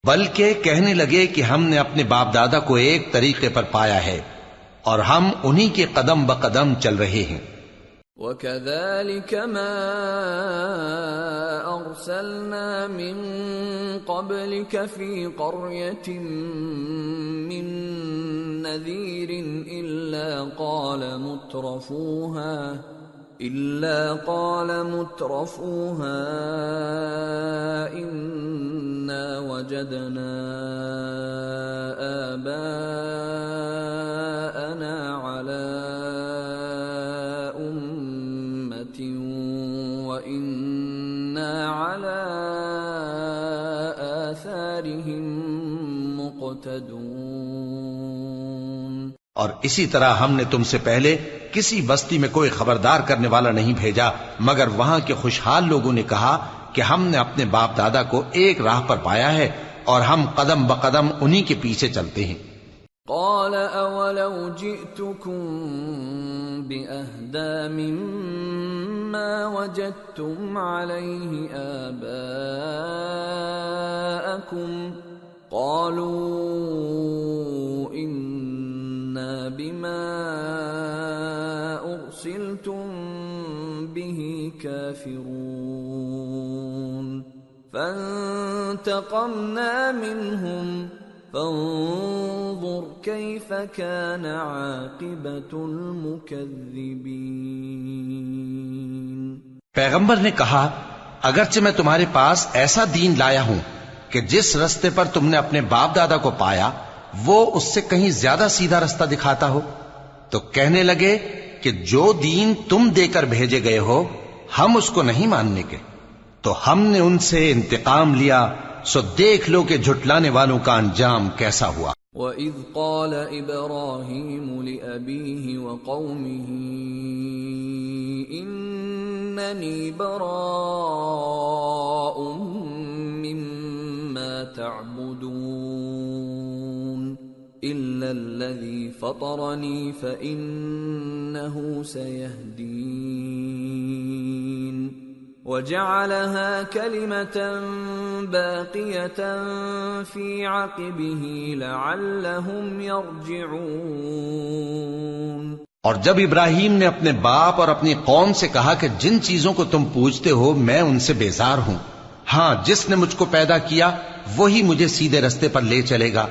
بلکہ کہنے لگے کہ ہم نے اپنے باپ دادا کو ایک طریقے پر پایا ہے اور ہم انہی کے قدم بقدم چل رہے ہیں۔ وكذلك ما أرسلنا من قبلك في قرية من نذير إلا قال مترفوها إلا قال مترفوها إنا وجدنا آباءنا اور اسی طرح ہم نے تم سے پہلے کسی بستی میں کوئی خبردار کرنے والا نہیں بھیجا، مگر وہاں کے خوشحال لوگوں نے کہا کہ ہم نے اپنے باپ دادا کو ایک راہ پر پایا ہے اور ہم قدم بقدم انہی کے پیچھے چلتے ہیں۔ قال اولو جئتكم مما وجدتم عليه اباءكم قالوا انا بما ارسلتم به كافرون. فانتقمنا منهم. فانظر كيف كان عاقبة المكذبين. پیغمبر نے کہا، اگرچہ میں تمہارے پاس ایسا دین لایا ہوں کہ جس رستے پر تم نے اپنے باپ دادا کو پایا وہ اس سے کہیں زیادہ سیدھا رستہ دکھاتا ہو تو کہنے لگے کہ جو دین تم دے کر بھیجے گئے ہو، ہم اس کو نہیں ماننے کے۔ تو ہم نے ان سے انتقام لیا، سو دیکھ لو کہ جھٹلانے والوں کا انجام کیسا ہوا۔ وَإِذْ قَالَ إِبْرَاهِيمُ لِأَبِيهِ وَقَوْمِهِ، إِنَّنِي بَرَاءٌ مِّمَّا تَعْبُدُونَ۔ إِلَّا الَّذِي فَطَرَنِي فَإِنَّهُ سَيَهْدِينَ وجعلها كلمة باقية في عقبه لعلهم يرجعون اور جب ابراہیم نے اپنے باپ اور اپنی قوم سے کہا کہ جن چیزوں کو تم پوچھتے ہو میں ان سے بیزار ہوں ہاں جس نے مجھ کو پیدا کیا، وہی مجھے سیدھے رستے پر لے چلے گا۔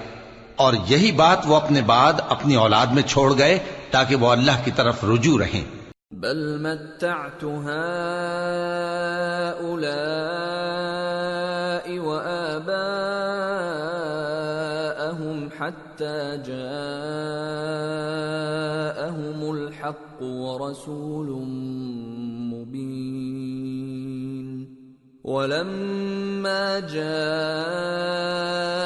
اور یہی بات وہ اپنے بعد اپنی اولاد میں چھوڑ گئے تاکہ وہ اللہ کی طرف رجوع رہیں۔ بل متعت هؤلاء وآباءهم حتى جاءهم الحق ورسول مبين. ولما جاءهم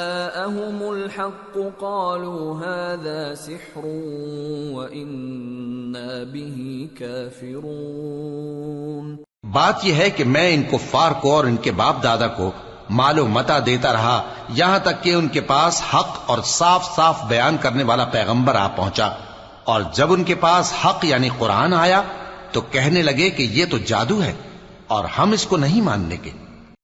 الحق قالوا هذا سحر وإنا به كافرون بات یہ ہے کہ میں ان کفار کو اور ان کے باپ دادا کو مال و متا دیتا رہا، یہاں تک کہ ان کے پاس حق اور صاف صاف بیان کرنے والا پیغمبر آ پہنچا۔ اور جب ان کے پاس حق یعنی قرآن آیا، تو کہنے لگے کہ یہ تو جادو ہے اور ہم اس کو نہیں ماننے کے۔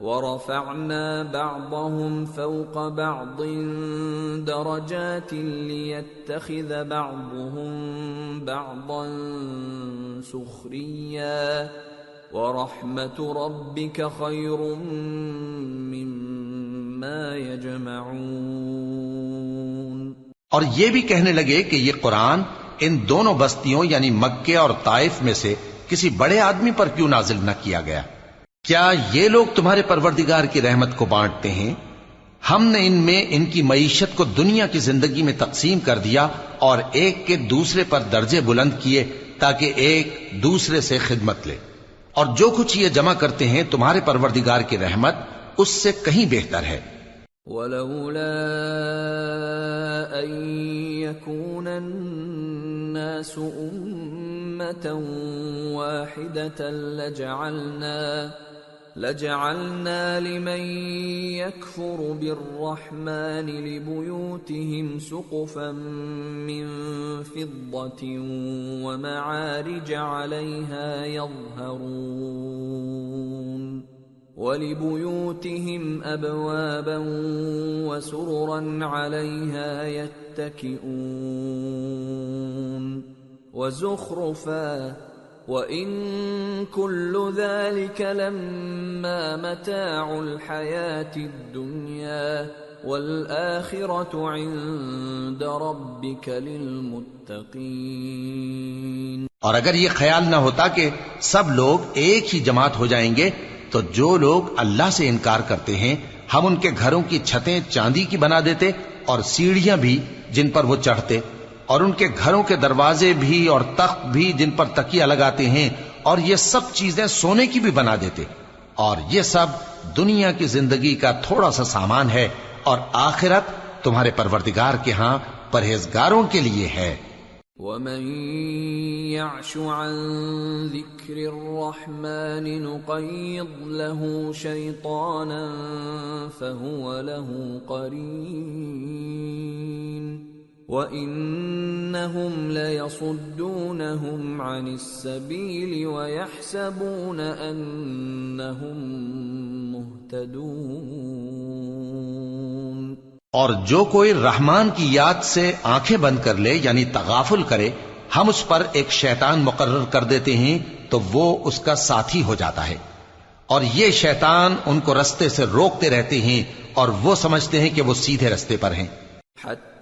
ورفعنا بعضهم فوق بعض درجات ليتخذ بعضهم بعضا سخريا. ورحمة ربك خير مما يجمعون. اور یہ بھی کہنے لگے کہ یہ قرآن ان دونوں بستیوں یعنی مکے اور طائف میں سے کسی بڑے آدمی پر کیوں نازل نہ کیا گیا؟ کیا یہ لوگ تمہارے پروردگار کی رحمت کو بانٹتے ہیں؟ ہم نے ان میں ان کی معیشت کو دنیا کی زندگی میں تقسیم کر دیا اور ایک کے دوسرے پر درجے بلند کیے تاکہ ایک دوسرے سے خدمت لے۔ اور جو کچھ یہ جمع کرتے ہیں تمہارے پروردگار کی رحمت، اس سے کہیں بہتر ہے۔ ولولا أن يكون الناس أمة واحدة لجعلنا لجعلنا لمن يكفر بالرحمن لبيوتهم سقفا من فضة ومعارج عليها يظهرون ولبيوتهم أبوابا وسررا عليها يتكئون وزخرفا وإن كل ذلك لما متاع الحياة الدنيا والآخرة عند ربك للمتقين اور اگر یہ خیال نہ ہوتا کہ سب لوگ ایک ہی جماعت ہو جائیں گے، تو جو لوگ اللہ سے انکار کرتے ہیں، ہم ان کے گھروں کی چھتیں چاندی کی بنا دیتے اور سیڑھیاں بھی جن پر وہ چڑھتے۔ اور ان کے گھروں کے دروازے بھی اور تخت بھی جن پر تکیہ لگاتے ہیں اور یہ سب چیزیں سونے کی بھی بنا دیتے۔ اور یہ سب دنیا کی زندگی کا تھوڑا سا سامان ہے اور آخرت تمہارے پروردگار کے ہاں پرہیزگاروں کے لیے ہے۔ ومن يعش عن ذكر الرحمن نقيض له شيطانا فهو له قرين۔ وإنهم ليصدونهم عن السبيل ويحسبون أنهم مهتدون اور جو کوئی رحمان کی یاد سے آنکھیں بند کر لے یعنی تغافل کرے ہم اس پر ایک شیطان مقرر کر دیتے ہیں تو وہ اس کا ساتھی ہو جاتا ہے۔ اور یہ شیطان ان کو رستے سے روکتے رہتے ہیں اور وہ سمجھتے ہیں کہ وہ سیدھے رستے پر ہیں۔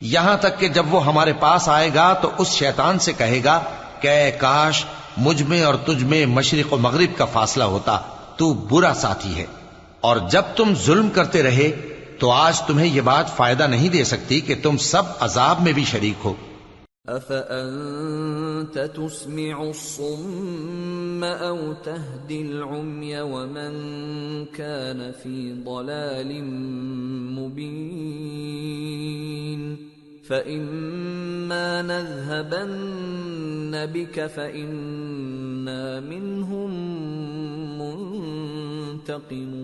یہاں تک کہ جب وہ ہمارے پاس آئے گا تو اس شیطان سے کہے گا کہ اے کاش، مجھ میں اور تجھ میں مشرق و مغرب کا فاصلہ ہوتا، تو برا ساتھی ہے۔ اور جب تم ظلم کرتے رہے، تو آج تمہیں یہ بات فائدہ نہیں دے سکتی کہ تم سب عذاب میں بھی شریک ہو۔ أفأنت تسمع الصم أو تهدي العمي ومن كان في ضلال مبين فإما نذهبن بك فإنا منهم منتقمون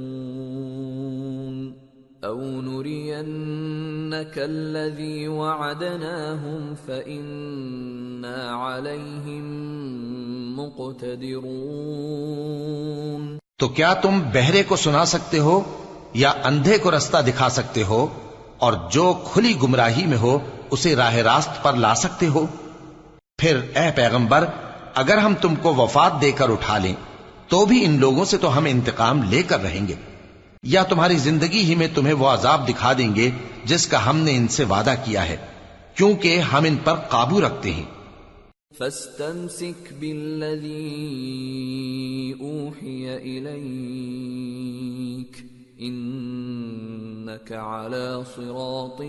أو نرينك الذي وعدناهم فإنا عليهم مقتدرون تو کیا تم بہرے کو سنا سکتے ہو یا اندھے کو رستہ دکھا سکتے ہو؟ اور جو کھلی گمراہی میں ہو، اسے راہ راست پر لا سکتے ہو۔ پھر، اے پیغمبر، اگر ہم تم کو وفات دے کر اٹھا لیں، تو بھی ان لوگوں سے تو ہم انتقام لے کر رہیں گے۔ یا تمہاری زندگی ہی میں تمہیں وہ عذاب دکھا دیں گے جس کا ہم نے ان سے وعدہ کیا ہے، کیونکہ ہم ان پر قابو رکھتے ہیں۔ فاستمسك بالذي أوحي إليك على صراط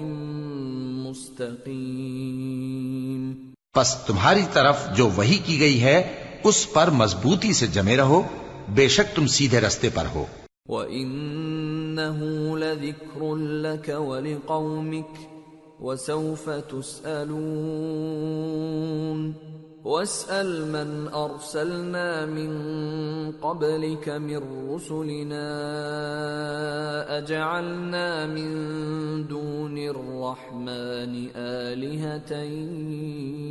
مستقيم. پس تمہاری طرف جو وہی کی گئی ہے اس پر مضبوطی سے جمے رہو بے شک تم سیدھے رستے پر ہو۔ وَإِنَّهُ لَذِكْرٌ لَكَ وَلِقَوْمِكَ وَسَوْفَ تُسْأَلُونَ وَاسْأَلْ مَنْ أَرْسَلْنَا مِن قَبْلِكَ مِن رُّسُلِنَا أَجَعَلْنَا مِن دُونِ الرَّحْمَنِ آلِهَةً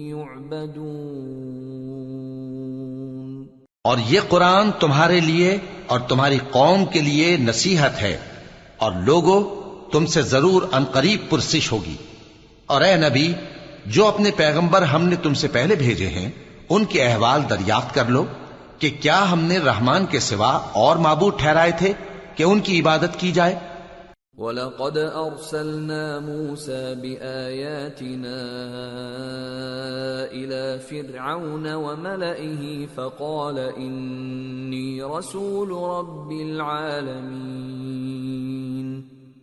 يُعْبَدُونَ. اور یہ قرآن تمہارے لیے اور تمہاری قوم کے لیے نصیحت ہے اور لوگوں تم سے ضرور انقریب پرسش ہوگی. اور اے نبی جو اپنے پیغمبر ہم نے تم سے پہلے بھیجے ہیں، ان کے احوال دریافت کر لو کہ کیا ہم نے رحمان کے سوا اور معبود ٹھہرائے تھے کہ ان کی عبادت کی جائے۔ وَلَقَدْ أَرْسَلْنَا مُوسَى بِآيَاتِنَا إِلَى فِرْعَوْنَ وَمَلَئِهِ فَقَالَ إِنِّي رَسُولُ رَبِّ الْعَالَمِينَ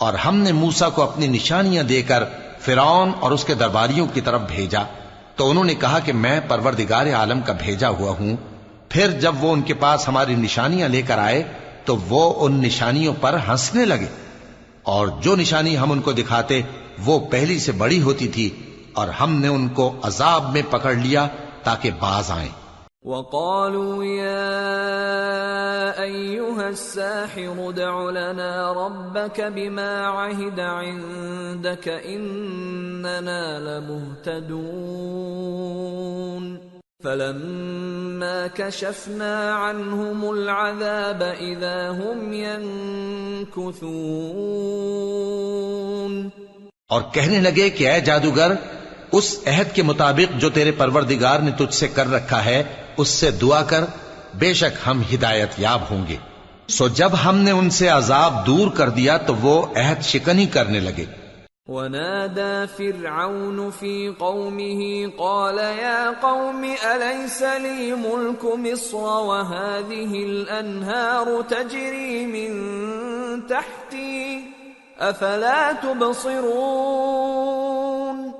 اور ہم نے موسا کو اپنی نشانیاں دے کر فرعون اور اس کے درباریوں کی طرف بھیجا۔ تو انہوں نے کہا کہ میں پروردگار عالم کا بھیجا ہوا ہوں۔ پھر جب وہ ان کے پاس ہماری نشانیاں لے کر آئے، تو وہ ان نشانیوں پر ہنسنے لگے۔ اور جو نشانی ہم ان کو دکھاتے، وہ پہلی سے بڑی ہوتی تھی اور ہم نے ان کو عذاب میں پکڑ لیا تاکہ باز آئیں۔ وقالوا يا أيها الساحر ادع لنا ربك بما عهد عندك إننا لمهتدون. فلما كشفنا عنهم العذاب إذا هم ينكثون. اور کہنے لگے کہ اے جادوگر اس عہد کے مطابق جو تیرے پروردگار نے تجھ سے کر رکھا ہے، اس سے دعا کر، بے شک ہم ہدایت یاب ہوں گے۔ سو جب ہم نے ان سے عذاب دور کر دیا تو وہ عہد شکنی کرنے لگے۔ ونادى فرعون في قومه، قال يا قوم، أليس لي ملك مصر وهذه الأنهار تجري من تحتي؟ أفلا تبصرون؟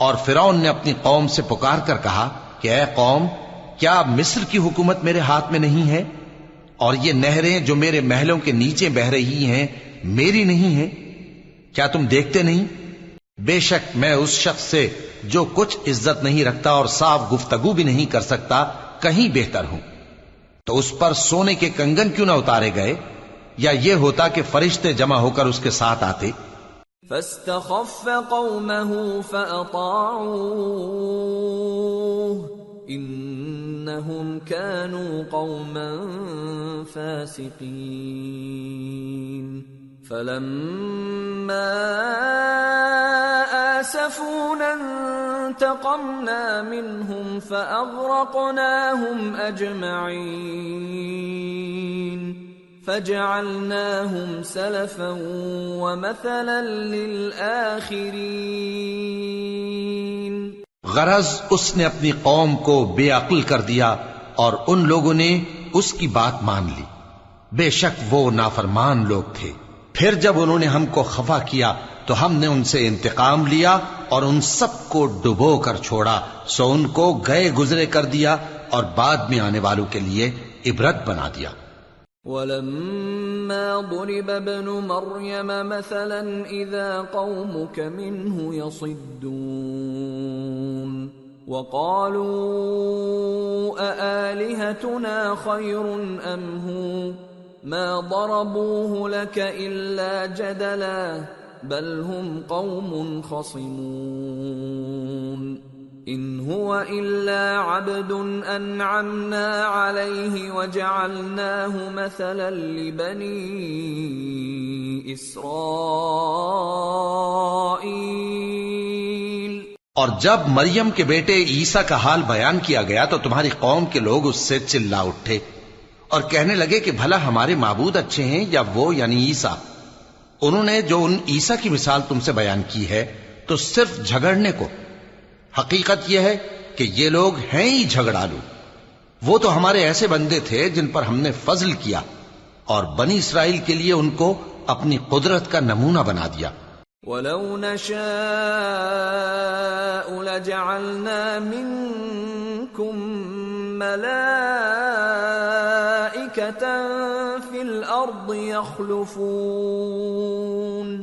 اور فرعون نے اپنی قوم سے پکار کر کہا کہ اے قوم، کیا مصر کی حکومت میرے ہاتھ میں نہیں ہے؟ اور یہ نہریں جو میرے محلوں کے نیچے بہ رہی ہیں، میری نہیں ہیں؟ کیا تم دیکھتے نہیں؟ بے شک میں اس شخص سے جو کچھ عزت نہیں رکھتا اور صاف گفتگو بھی نہیں کر سکتا، کہیں بہتر ہوں۔ تو اس پر سونے کے کنگن کیوں نہ اتارے گئے؟ یا یہ ہوتا کہ فرشتے جمع ہو کر اس کے ساتھ آتے؟ فاستخف قومه فأطاعوه. إنهم كانوا قوما فاسقين. فلما آسفونا انتقمنا منهم فأغرقناهم أجمعين. فجعلناهم سلفا ومثلا للآخرين غرض اس نے اپنی قوم کو بے عقل کر دیا اور ان لوگوں نے اس کی بات مان لی۔ بے شک وہ نافرمان لوگ تھے۔ پھر جب انہوں نے ہم کو خفا کیا تو ہم نے ان سے انتقام لیا اور ان سب کو ڈبو کر چھوڑا۔ سو ان کو گئے گزرے کر دیا اور بعد میں آنے والوں کے لیے عبرت بنا دیا۔ ولما ضرب ابن مريم مثلا إذا قومك منه يصدون وقالوا أآلهتنا خير أم هو؟ ما ضربوه لك إلا جدلا بل هم قوم خصمون. ان هو الا عبد انعمنا عليه وجعلناه مثلا لبني اسرائيل اور جب مریم کے بیٹے عیسیٰ کا حال بیان کیا گیا تو تمہاری قوم کے لوگ اس سے چلا اٹھے اور کہنے لگے کہ بھلا ہمارے معبود اچھے ہیں یا وہ یعنی عیسیٰ؟ انہوں نے جو ان عیسیٰ کی مثال تم سے بیان کی ہے تو صرف جھگڑنے کو حقیقت یہ ہے کہ یہ لوگ ہیں ہی جھگڑالو۔ وہ تو ہمارے ایسے بندے تھے جن پر ہم نے فضل کیا اور بنی اسرائیل کے لیے ان کو اپنی قدرت کا نمونہ بنا دیا۔ وَلَوْ نَشَاءُ لَجَعَلْنَا مِنْكُمْ مَلَائِكَةً فِي الْأَرْضِ يَخْلُفُونَ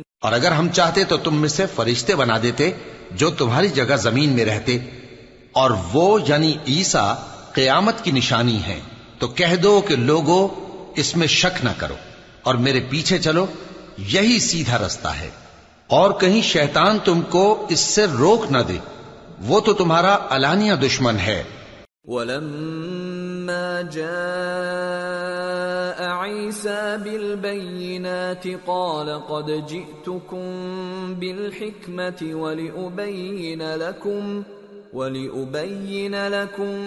اور اگر ہم چاہتے تو تم میں سے فرشتے بنا دیتے جو تمہاری جگہ زمین میں رہتے۔ اور وہ یعنی عیسا قیامت کی نشانی ہے تو کہہ دو کہ لوگوں اس میں شک نہ کرو اور میرے پیچھے چلو، یہی سیدھا رستہ ہے۔ اور کہیں شیطان تم کو اس سے روک نہ دے، وہ تو تمہارا علانیہ دشمن ہے۔ وَلَمَّا فلما جاء عيسى بالبينات قال قد جئتكم بالحكمة ولأبين لكم ولأبين لكم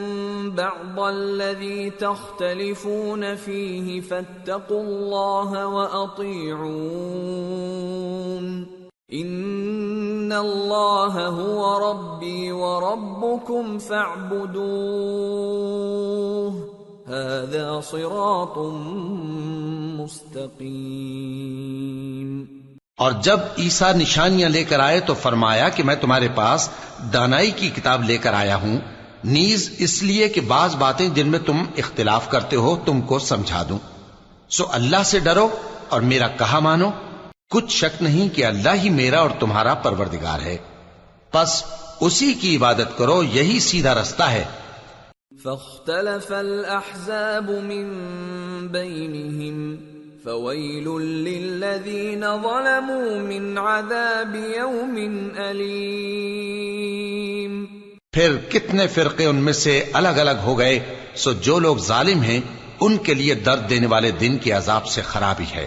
بعض الذي تختلفون فيه فاتقوا الله وأطيعون. إن الله هو ربي وربكم فاعبدوه هذا صراط مستقيم۔ اور جب عیسیٰ نشانیاں لے کر آئے تو فرمایا کہ میں تمہارے پاس دانائی کی کتاب لے کر آیا ہوں۔ نیز اس لیے کہ بعض باتیں جن میں تم اختلاف کرتے ہو تم کو سمجھا دوں۔ سو اللہ سے ڈرو اور میرا کہا مانو۔ کچھ شک نہیں کہ اللہ ہی میرا اور تمہارا پروردگار ہے۔ پس اسی کی عبادت کرو، یہی سیدھا رستہ ہے۔ فاختلف الاحزاب من بينهم فويل للذين ظلموا من عذاب يوم اليم پھر کتنے فرقے ان میں سے الگ الگ ہو گئے، سو جو لوگ ظالم ہیں، ان کے لیے درد دینے والے دن کے عذاب سے خرابی ہے۔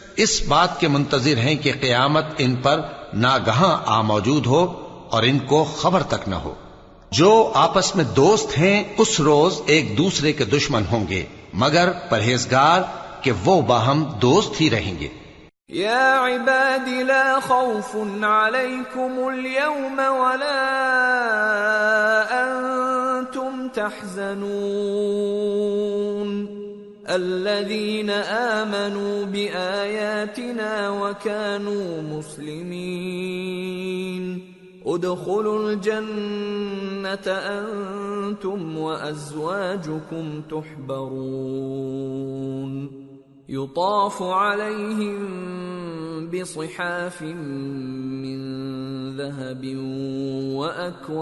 اس بات کے منتظر ہیں کہ قیامت ان پر ناگہاں آ موجود ہو اور ان کو خبر تک نہ ہو۔ جو آپس میں دوست ہیں، اس روز ایک دوسرے کے دشمن ہوں گے۔ مگر پرہیزگار کہ وہ باہم دوست ہی رہیں گے۔ يا عباد لا خوف عليكم اليوم ولا أنتم تحزنون۔ الذين آمنوا بآياتنا وكانوا مسلمين. ادخلوا الجنة أنتم وأزواجكم تحبرون. يطاف عليهم بصحاف من ذهب وأكواب.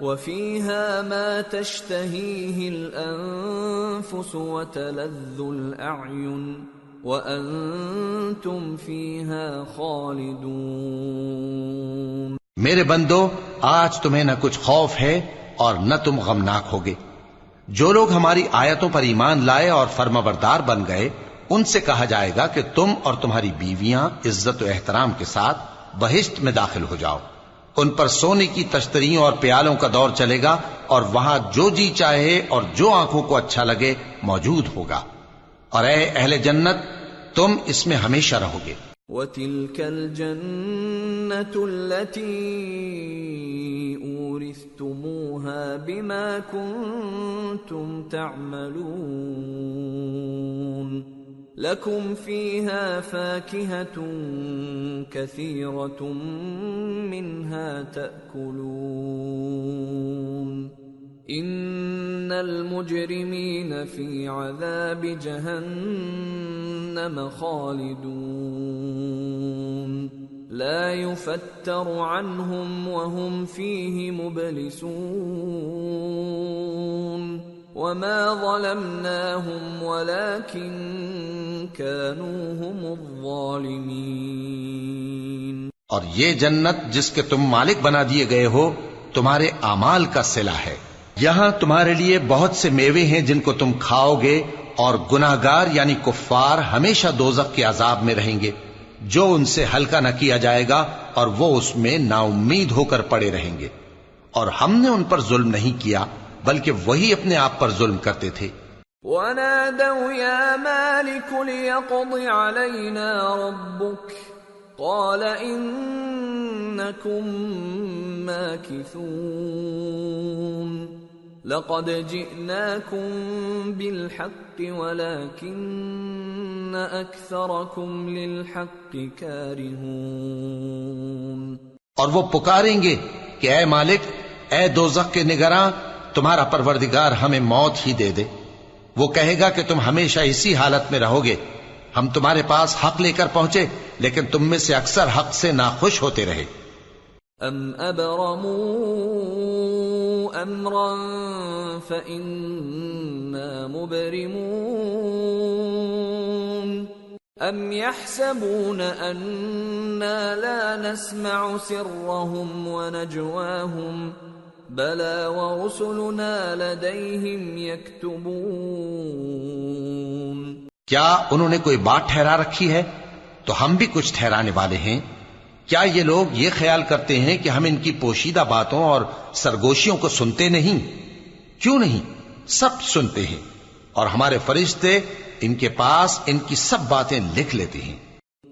وفيها ما تشتهيه الانفس وتلذ الاعين وانتم فيها خالدون. میرے بندو، آج تمہیں نہ کچھ خوف ہے اور نہ تم غمناک ہوگے۔ جو لوگ ہماری آیتوں پر ایمان لائے اور فرما بردار بن گئے، ان سے کہا جائے گا کہ تم اور تمہاری بیویاں عزت و احترام کے ساتھ بہشت میں داخل ہو جاؤ۔ ان پر سونے کی تشتریوں اور پیالوں کا دور چلے گا اور وہاں جو جی چاہے اور جو آنکھوں کو اچھا لگے موجود ہوگا۔ اور اے اہل جنت، تم اس میں ہمیشہ رہو گے۔ وتلك الجنة التي أورثتموها بما كنتم تعملون۔ لكم فيها فاكهة كثيرة منها تأكلون. إن المجرمين في عذاب جهنم خالدون. لا يفتر عنهم وهم فيه مبلسون. وما ظلمناهم ولكن كانوا هم الظالمين اور یہ جنت جس کے تم مالک بنا دیے گئے ہو، تمہارے اعمال کا صلہ ہے۔ یہاں تمہارے لیے بہت سے میوے ہیں جن کو تم کھاؤ گے اور گناہگار یعنی کفار ہمیشہ دوزخ کے عذاب میں رہیں گے۔ جو ان سے ہلکا نہ کیا جائے گا اور وہ اس میں نا امید ہو کر پڑے رہیں گے۔ اور ہم نے ان پر ظلم نہیں کیا۔ بلکہ وہی اپنے آپ پر ظلم کرتے تھے۔ ونادوا يا مالك ليقض علينا ربك۔ قال إنكم ماكثون۔ لقد جئناكم بالحق ولكن أكثركم للحق كارهون۔ اور وہ پکاریں گے کہ اے مالک اے دوزخ کے نگراں تمہارا پروردگار ہمیں موت ہی دے دے۔ وہ کہے گا کہ تم ہمیشہ اسی حالت میں رہو گے۔ ہم تمہارے پاس حق لے کر پہنچے، لیکن تم میں سے اکثر حق سے ناخوش ہوتے رہے۔ ام ابرموا امرا فإنا مبرمون ام يحسبون أنا لا نسمع سرهم ونجواهم بلى ورسلنا لديهم يكتبون کیا انہوں نے کوئی بات ٹھہرا رکھی ہے؟ تو ہم بھی کچھ ٹھہرانے والے ہیں۔ کیا یہ لوگ یہ خیال کرتے ہیں کہ ہم ان کی پوشیدہ باتوں اور سرگوشیوں کو سنتے نہیں؟ کیوں نہیں؟ سب سنتے ہیں اور ہمارے فرشتے ان کے پاس ان کی سب باتیں لکھ لیتے ہیں۔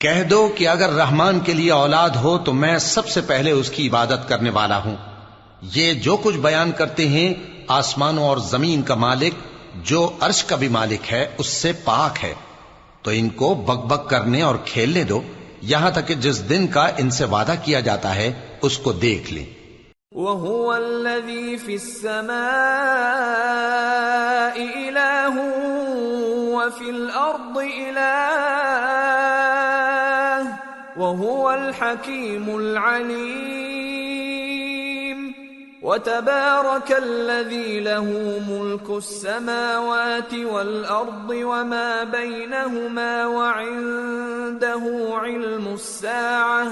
کہہ دو کہ اگر رحمان کے لیے اولاد ہو تو میں سب سے پہلے اس کی عبادت کرنے والا ہوں۔ یہ جو کچھ بیان کرتے ہیں، آسمانوں اور زمین کا مالک، جو عرش کا بھی مالک ہے، اس سے پاک ہے۔ تو ان کو بک بک کرنے اور کھیلنے دو۔ یہاں تک کہ جس دن کا ان سے وعدہ کیا جاتا ہے، اس کو دیکھ لیں۔ وهو الذي في السماء إله وفي الأرض إله وهو الحكيم العليم. وتبارك الذي له ملك السماوات والأرض وما بينهما وعنده علم الساعة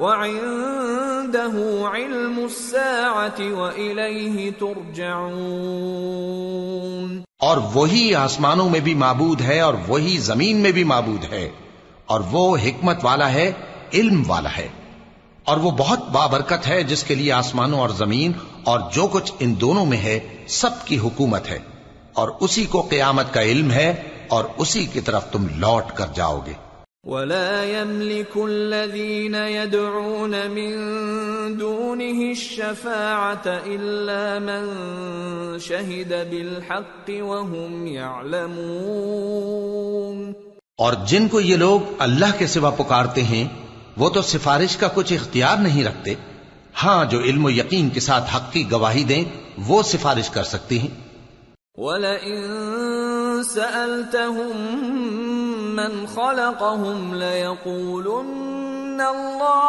وعنده علم الساعة وإليه ترجعون. اور وہی آسمانوں میں بھی معبود ہے اور وہی زمین میں بھی معبود ہے اور وہ حکمت والا ہے علم والا ہے اور وہ بہت بابرکت ہے جس کے لیے آسمانوں اور زمین اور جو کچھ ان دونوں میں ہے سب کی حکومت ہے اور اسی کو قیامت کا علم ہے اور اسی کی طرف تم لوٹ کر جاؤ گے۔ ولا يملك الذين يدعون من دونه الشفاعة إلا من شهد بالحق وهم يعلمون۔ اور جن کو یہ لوگ اللہ کے سوا پکارتے ہیں وہ تو سفارش کا کچھ اختیار نہیں رکھتے۔ ہاں جو علم و یقین کے ساتھ حق کی گواہی دیں، وہ سفارش کر سکتے ہیں۔ وَلَئِن سَأَلْتَهُم من خلقهم ليقولن الله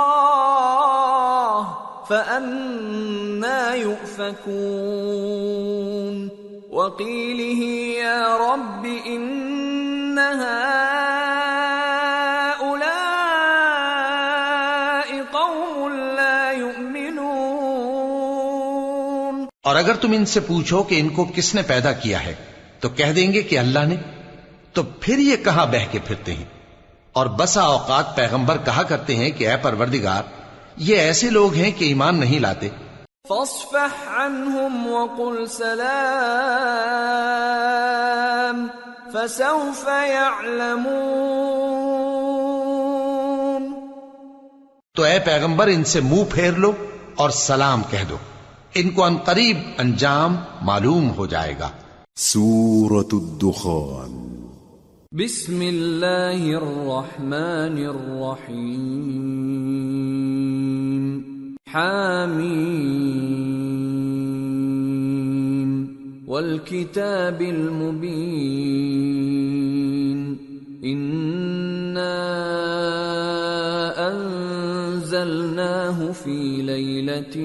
فأنا يؤفكون وقيله يا رب إن هؤلاء اور اگر تم ان سے پوچھو کہ ان کو کس نے پیدا کیا ہے تو کہہ دیں گے کہ اللہ نے۔ تو پھر یہ کہاں بہ کے پھرتے ہیں؟ اور بسا اوقات پیغمبر کہا کرتے ہیں کہ اے پروردگار یہ ایسے لوگ ہیں کہ ایمان نہیں لاتے۔ فاصفح عنهم وقل سلام فسوف يعلمون تو اے پیغمبر ان سے منہ پھیر لو اور سلام کہہ دو۔ ان کو ان قریب انجام معلوم ہو جائے گا سورة الدخان بسم الله الرحمن الرحيم حميم والكتاب المبين إنا أن أنزلناه في ليلة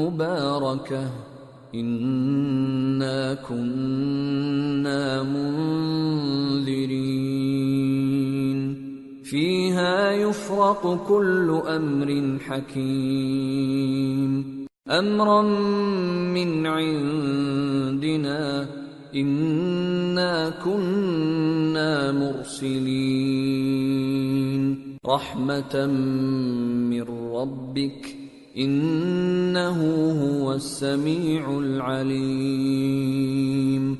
مباركة. إنا كنا منذرين. فيها يفرق كل أمر حكيم. أمرا من عندنا. إنا كنا مرسلين. رحمة من ربك إنه هو السميع العليم۔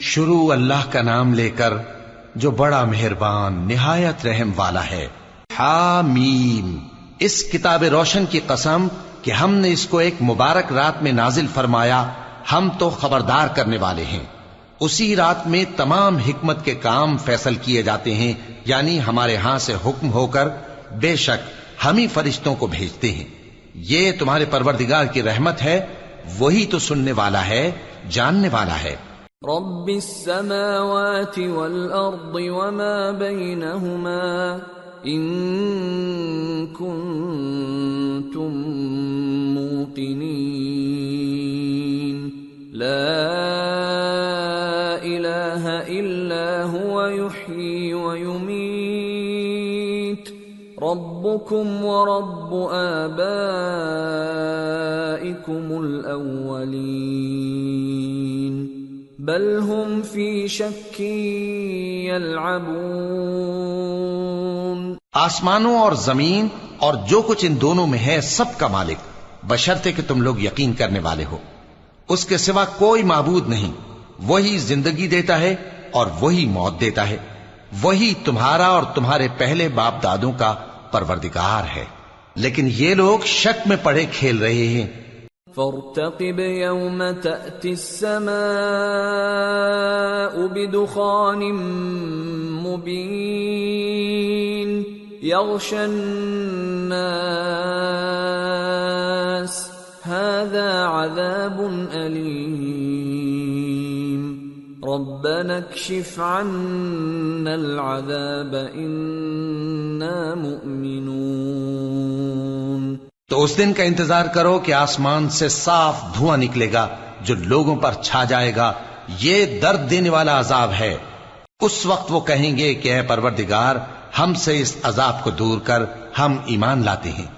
شروع اللہ کا نام لے کر جو بڑا مہربان، نہایت رحم والا ہے۔ حامیم۔ اس کتاب روشن کی قسم کہ ہم نے اس کو ایک مبارک رات میں نازل فرمایا، ہم تو خبردار کرنے والے ہیں۔ اسی رات میں تمام حکمت کے کام فیصل کیے جاتے ہیں یعنی ہمارے ہاں سے حکم ہو کر بے شک ہم ہی فرشتوں کو بھیجتے ہیں۔ یہ تمہارے پروردگار کی رحمت ہے، وہی تو سننے والا ہے، جاننے والا ہے۔ رب السماوات والأرض وما بينهما إن كنتم موقنين. لا إلا هو يحيي ويميت. ربكم ورب آبائكم الأولين. بل هم في شك يلعبون. آسمانوں اور زمین اور جو کچھ ان دونوں میں ہے سب کا مالک، بشرطے کہ تم لوگ یقین کرنے والے ہو۔ اس کے سوا کوئی معبود نہیں، وہی زندگی دیتا ہے اور وہی موت دیتا ہے۔ وہی تمہارا اور تمہارے پہلے باپ دادوں کا پروردگار ہے۔ لیکن یہ لوگ شک میں پڑے کھیل رہے ہیں۔ فارتقب يوم تأتي السماء بدخان مبين يغشى الناس۔ هذا عذاب أليم ربنا اكشف عنا العذاب، إنا مؤمنون۔ تو اس دن کا انتظار کرو کہ آسمان سے صاف دھواں نکلے گا، جو لوگوں پر چھا جائے گا۔ یہ درد دینے والا عذاب ہے۔ اس وقت وہ کہیں گے کہ اے پروردگار، ہم سے اس عذاب کو دور کر، ہم ایمان لاتے ہیں۔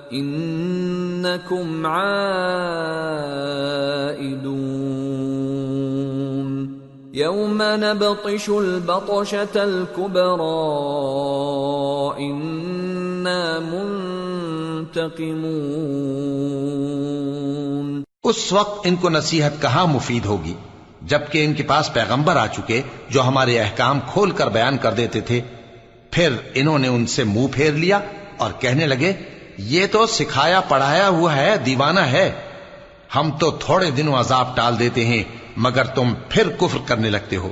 إنكم عائدون. يوم نبطش البطشة الكبرى، إنا منتقمون. اس وقت ان کو نصیحت کہاں مفید ہوگی؟ جبکہ ان کے پاس پیغمبر آ چکے جو ہمارے احکام کھول کر بیان کر دیتے تھے، پھر انہوں نے ان سے منہ پھیر لیا اور کہنے لگے یہ تو سکھایا پڑھایا ہوا ہے، دیوانہ ہے۔ ہم تو تھوڑے دنوں عذاب ٹال دیتے ہیں، مگر تم پھر کفر کرنے لگتے ہو۔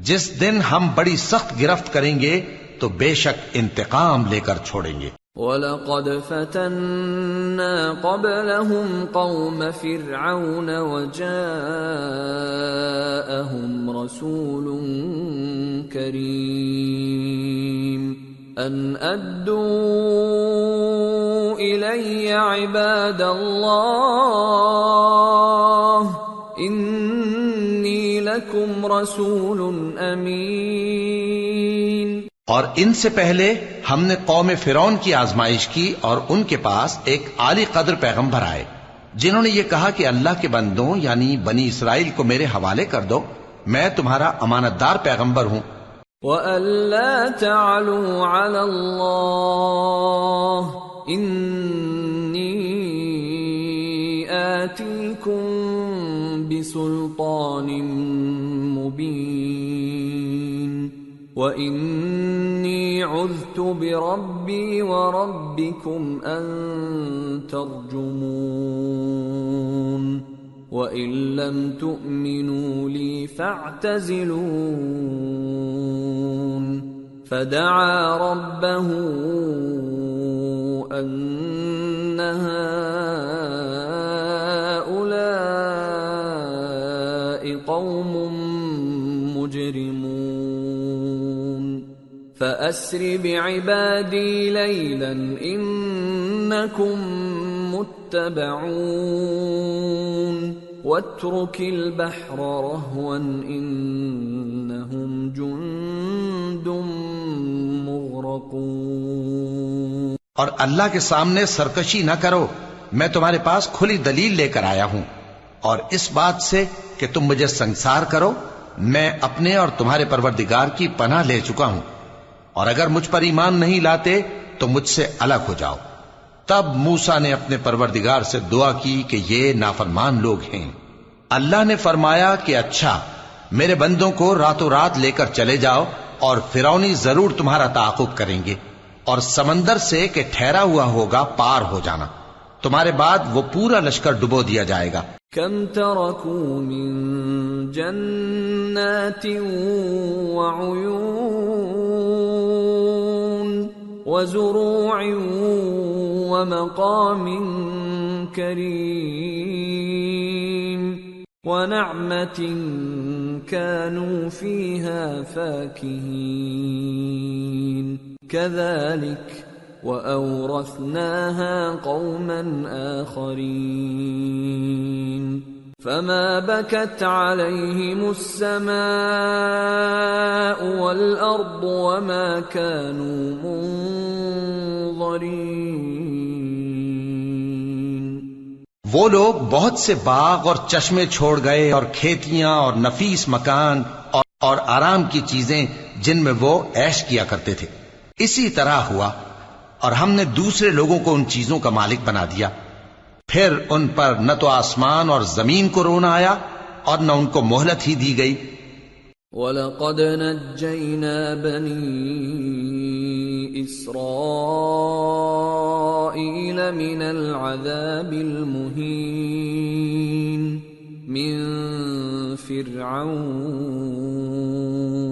جس دن ہم بڑی سخت گرفت کریں گے، تو بے شک انتقام لے کر چھوڑیں گے۔ وَلَقَدْ فَتَنَّا قَبْلَهُمْ قَوْمَ فِرْعَوْنَ وَجَاءَهُمْ رَسُولٌ كَرِيمٌ أَنْ أَدُّوا إِلَيَّ عِبَادَ اللَّهِ. إِنِّي لَكُمْ رَسُولٌ أَمِينٌ. اور ان سے پہلے ہم نے قوم فرون کی آزمائش کی اور ان کے پاس ایک عالی قدر پیغمبر آئے، جنہوں نے یہ کہا کہ اللہ کے بندوں یعنی بنی اسرائیل کو میرے حوالے کر دو، میں تمہارا امانت دار پیغمبر ہوں۔ وَأَلَّا تَعْلُوا عَلَى اللَّهِ إِنِّي آتِيكُمْ بِسُلْطَانٍ مُبِينٍ وَإِنِّي عُذْتُ بِرَبِّي وَرَبِّكُمْ أَن تَرْجُمُونَ وَإِن لَّمْ تُؤْمِنُوا لِي فَاعْتَزِلُونِ. فَدَعَا رَبَّهُ أَنَّ هَٰؤُلَاءِ قَوْمٌ مُجْرِمُونَ. فَأَسْرِ بِعِبَادِي لَيْلًا إِنَّكُمْ مُتَّبَعُونَ وَاتْرُكِ الْبَحْرَ رَهْوًا إِنَّهُمْ جُندٌ مُغْرَقُونَ. اور اللہ کے سامنے سرکشی نہ کرو، میں تمہارے پاس کھلی دلیل لے کر آیا ہوں۔ اور اس بات سے کہ تم مجھے سنسار کرو، میں اپنے اور تمہارے پروردگار کی پناہ لے چکا ہوں۔ اور اگر مجھ پر ایمان نہیں لاتے تو مجھ سے الگ ہو جاؤ۔ تب موسا نے اپنے پروردگار سے دعا کی کہ یہ نافرمان لوگ ہیں۔ اللہ نے فرمایا کہ اچھا میرے بندوں کو راتوں رات لے کر چلے جاؤ اور فرونی ضرور تمہارا تعاقب کریں گے اور سمندر سے کہ ٹھہرا ہوا ہوگا پار ہو جانا۔ تمہارے بعد وہ پورا لشکر ڈبو دیا جائے گا۔ كم تركوا من جنات وعيون وزروع ومقام كريم ونعمة كانوا فيها فاكهين. كذلك وأورثناها قوما آخرين. فما بكت عليهم السماء والأرض وما كانوا منظرين وہ لوگ بہت سے باغ اور چشمے چھوڑ گئے اور کھیتیاں اور نفیس مکان اور, اور آرام کی چیزیں جن میں وہ عیش کیا کرتے تھے۔ اسی طرح ہوا اور ہم نے دوسرے لوگوں کو ان چیزوں کا مالک بنا دیا۔ پھر ان پر نہ تو آسمان اور زمین کو رونا آیا اور نہ ان کو مہلت ہی دی گئی۔ وَلَقَدْ نَجَّيْنَا بَنِي إِسْرَائِيلَ مِنَ الْعَذَابِ الْمُهِينِ مِنْ فِرْعَوْنَ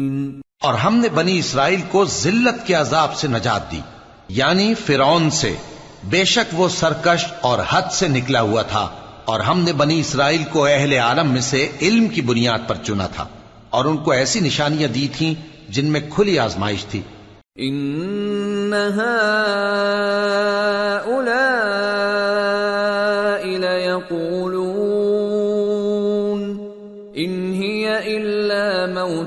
اور ہم نے بنی اسرائیل کو ذلت کے عذاب سے نجات دی یعنی فرعون سے۔ بے شک وہ سرکش اور حد سے نکلا ہوا تھا، اور ہم نے بنی اسرائیل کو اہل عالم میں سے علم کی بنیاد پر چنا تھا۔ اور ان کو ایسی نشانیاں دی تھیں جن میں کھلی آزمائش تھی۔ ان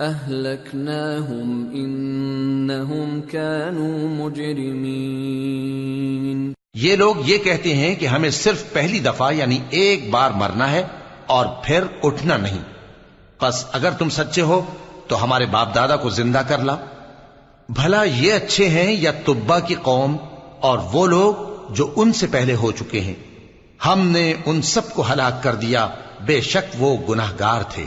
اهلكناهم انهم كانوا مجرمين. یہ لوگ یہ کہتے ہیں کہ ہمیں صرف پہلی دفعہ یعنی ایک بار مرنا ہے اور پھر اٹھنا نہیں۔ بس اگر تم سچے ہو تو ہمارے باپ دادا کو زندہ کر لا۔ بھلا یہ اچھے ہیں یا تبا کی قوم اور وہ لوگ جو ان سے پہلے ہو چکے ہیں۔ ہم نے ان سب کو ہلاک کر دیا۔ بے شک وہ گناہ گار تھے۔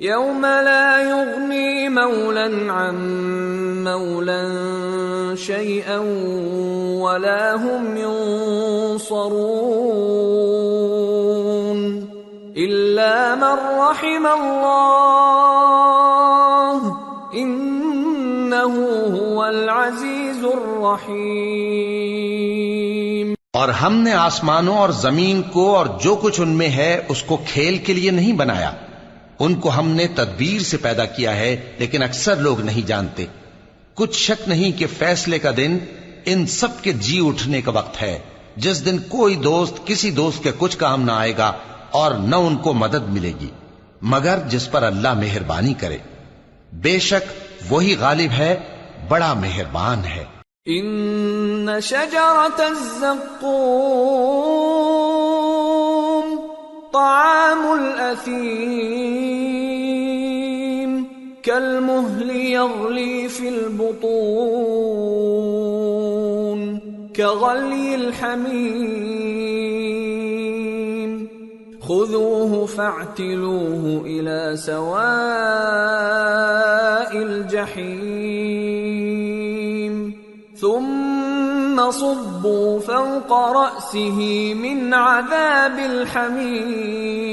يوم لا يغني مولا عن مولا شيئا ولا هم ينصرون الا من رحم الله انه هو العزيز الرحيم اور ہم نے آسمانوں اور زمین کو اور جو کچھ ان میں ہے اس کو کھیل کے لیے نہیں بنایا۔ ان کو ہم نے تدبیر سے پیدا کیا ہے، لیکن اکثر لوگ نہیں جانتے۔ کچھ شک نہیں کہ فیصلے کا دن ان سب کے جی اٹھنے کا وقت ہے۔ جس دن کوئی دوست کسی دوست کے کچھ کام نہ آئے گا اور نہ ان کو مدد ملے گی۔ مگر جس پر اللہ مہربانی کرے۔ بے شک وہی غالب ہے، بڑا مہربان ہے۔ ان شجرة الزقوم طعام الأثيم كالمهل يغلي في البطون كغلي الحميم. خذوه فاعتلوه إلى سواء الجحيم. ثم صبوا فوق رأسه من عذاب الحميم.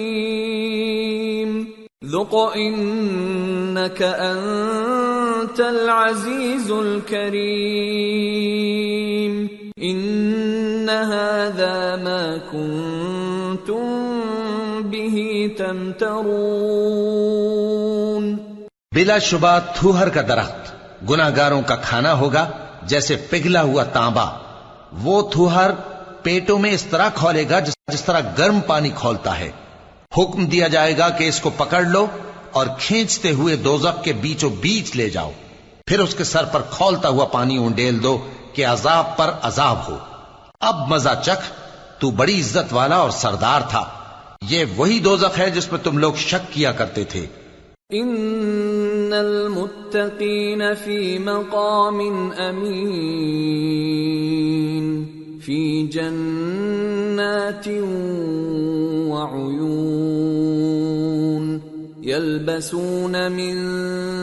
ذق إنك أنت العزيز الكريم إن هذا ما كنتم به تمترون بلا شبہ تھوہر کا درخت گناہگاروں کا کھانا ہوگا جیسے پگھلا ہوا تانبا۔ وہ تھوہر پیٹوں میں اس طرح کھولے گا جس طرح گرم پانی کھولتا ہے۔ حکم دیا جائے گا کہ اس کو پکڑ لو اور کھینچتے ہوئے دوزخ کے بیچوں بیچ لے جاؤ۔ پھر اس کے سر پر کھولتا ہوا پانی اونڈیل دو کہ عذاب پر عذاب ہو۔ اب مزہ چکھ، تو بڑی عزت والا اور سردار تھا۔ یہ وہی دوزخ ہے جس میں تم لوگ شک کیا کرتے تھے۔ ان المتقین فی مقام امین۔ فی جنات وعیون يلبسون من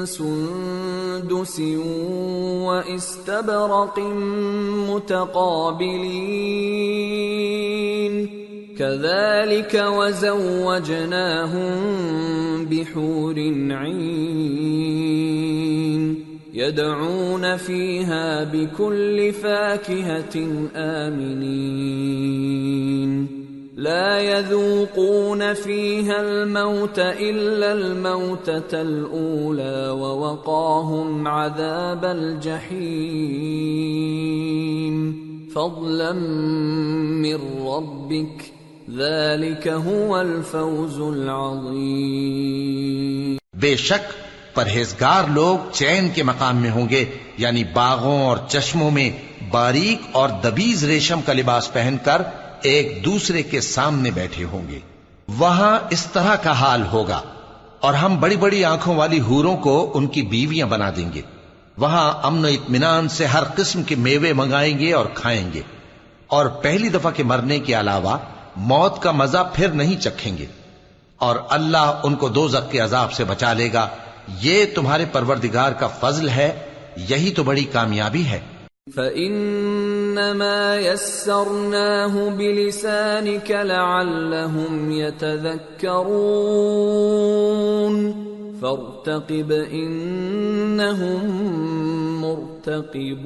سندس واستبرق متقابلين. كذلك وزوجناهم بحور عين. يدعون فيها بكل فاكهة آمنين. لا يذوقون فيها الموت إلا الموتة الأولى ووقاهم عذاب الجحيم. فضلا من ربك ذلك هو الفوز العظيم. بے شک پرہیزگار لوگ چین کے مقام میں ہوں گے یعنی باغوں اور چشموں میں باریک اور دبیز ریشم کا لباس پہن کر ایک دوسرے کے سامنے بیٹھے ہوں گے۔ وہاں اس طرح کا حال ہوگا۔ اور ہم بڑی بڑی آنکھوں والی ہوروں کو ان کی بیویاں بنا دیں گے۔ وہاں امن و اطمینان سے ہر قسم کے میوے منگائیں گے اور کھائیں گے۔ اور پہلی دفعہ کے مرنے کے علاوہ موت کا مزہ پھر نہیں چکھیں گے۔ اور اللہ ان کو دو کے عذاب سے بچا لے گا۔ یہ تمہارے پروردگار کا فضل ہے یہی تو بڑی کامیابی ہے۔ فَإِنَّمَا يَسَّرْنَاهُ بِلِسَانِكَ لَعَلَّهُمْ يَتَذَكَّرُونَ فَارْتَقِبْ إِنَّهُمْ مُرْتَقِبُونَ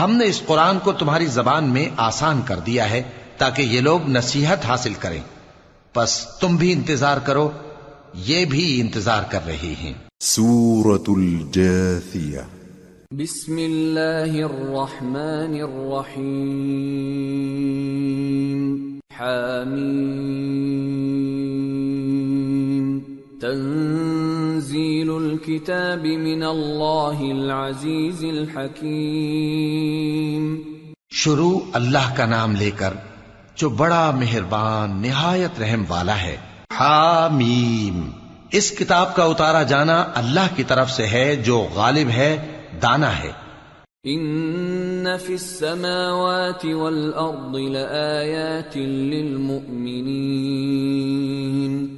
ہم نے اس قرآن کو تمہاری زبان میں آسان کر دیا ہے تاکہ یہ لوگ نصیحت حاصل کریں۔ پس تم بھی انتظار کرو یہ بھی انتظار کر رہے ہیں۔ سورة الجاثية بسم الله الرحمن الرحيم حاميم تنزيل الكتاب من الله العزيز الحكيم شروع اللہ کا نام لے کر جو بڑا مہربان، نہایت رحم والا ہے۔ حامیم۔ اس کتاب کا اتارا جانا اللہ کی طرف سے ہے، جو غالب ہے، دانا ہے۔ ان فی السماوات والارض لآیات للمؤمنین۔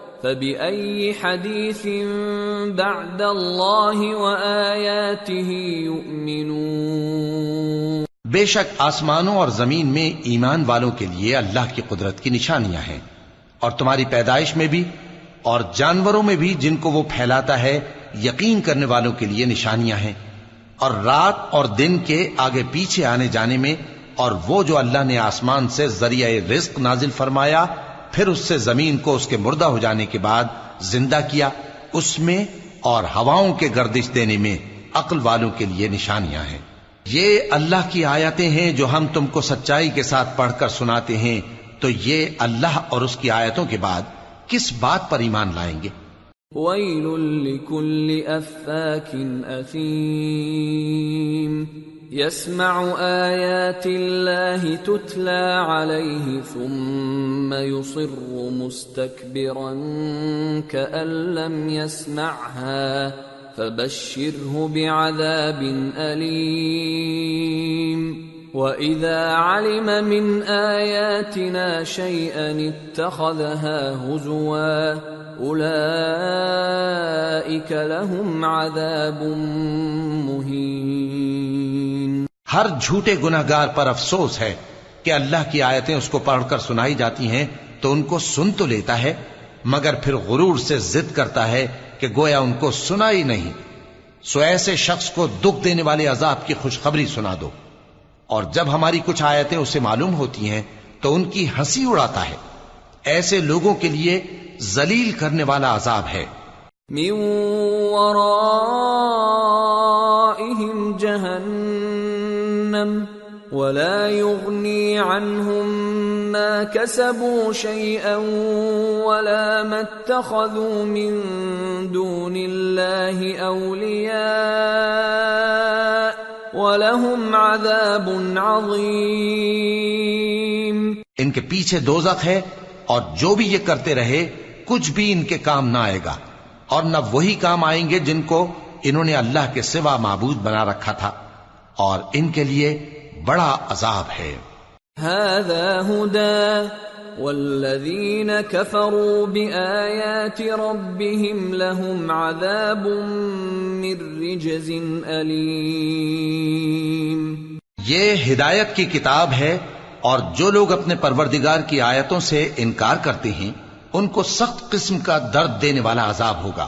فبأي حديث بعد الله وآياته يؤمنون بے شک آسمانوں اور زمین میں ایمان والوں کے لیے اللہ کی قدرت کی نشانیاں ہیں اور تمہاری پیدائش میں بھی اور جانوروں میں بھی جن کو وہ پھیلاتا ہے، یقین کرنے والوں کے لیے نشانیاں ہیں۔ اور رات اور دن کے آگے پیچھے آنے جانے میں اور وہ جو اللہ نے آسمان سے ذریعہ رزق نازل فرمایا پھر اس سے زمین کو اس کے مردہ ہو جانے کے بعد زندہ کیا، اس میں اور ہواؤں کے گردش دینے میں عقل والوں کے لیے نشانیاں ہیں۔ یہ اللہ کی آیتیں ہیں جو ہم تم کو سچائی کے ساتھ پڑھ کر سناتے ہیں۔ تو یہ اللہ اور اس کی آیتوں کے بعد کس بات پر ایمان لائیں گے؟ ويل لكل أفاك أثيم يسمع آيات الله تتلى عليه ثم يصر مستكبرا كأن لم يسمعها فبشره بعذاب أليم. وإذا علم من آياتنا شيئا اتخذها هزوا أولئك لهم عذاب مهين۔ ہر جھوٹے گناہگار پر افسوس ہے کہ اللہ کی آیتیں اس کو پڑھ کر سنائی جاتی ہیں تو ان کو سن تو لیتا ہے، مگر پھر غرور سے ضد کرتا ہے کہ گویا ان کو سنا ہی نہیں۔ سو ایسے شخص کو دکھ دینے والے عذاب کی خوشخبری سنا دو۔ اور جب ہماری کچھ آیتیں اسے معلوم ہوتی ہیں، تو ان کی ہنسی اڑاتا ہے۔ ایسے لوگوں کے لیے ذلیل کرنے والا عذاب ہے۔ من ورائهم جهنم ولا يغني عنهم ما كسبوا شيئا ولا ما اتخذوا من دون الله أولياء ولهم عذاب عظيم ان کے پیچھے دوزخ ہے اور جو بھی یہ کرتے رہے کچھ بھی ان کے کام نہ آئے گا۔ اور نہ وہی کام آئیں گے جن کو انہوں نے اللہ کے سوا معبود بنا رکھا تھا۔ اور ان کے لیے بڑا عذاب ہے۔ هذا والذین کفروا بآیات ربهم لهم عذاب من رجز علیم یہ ہدایت کی کتاب ہے اور جو لوگ اپنے پروردگار کی آیتوں سے انکار کرتے ہیں، ان کو سخت قسم کا درد دینے والا عذاب ہوگا۔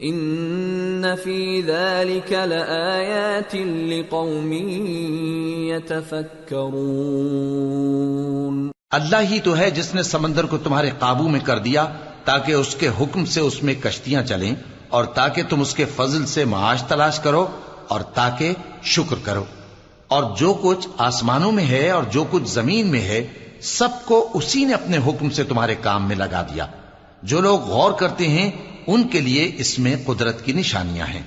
ان فی ذلك لآیات لقوم یتفکرون اللہ ہی تو ہے جس نے سمندر کو تمہارے قابو میں کر دیا تاکہ اس کے حکم سے اس میں کشتیاں چلیں اور تاکہ تم اس کے فضل سے معاش تلاش کرو اور تاکہ شکر کرو۔ اور جو کچھ آسمانوں میں ہے اور جو کچھ زمین میں ہے، سب کو اسی نے اپنے حکم سے تمہارے کام میں لگا دیا۔ جو لوگ غور کرتے ہیں ان کے لیے اس میں قدرت کی نشانیاں ہیں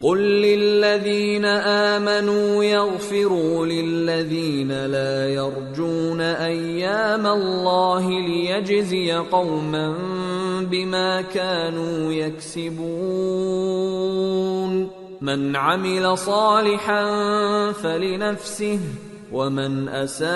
قل للذين آمنوا يغفروا للذين لا يرجون أيام الله ليجزي قوما بما كانوا يكسبون. من عمل صالحا فلنفسه ومن أساء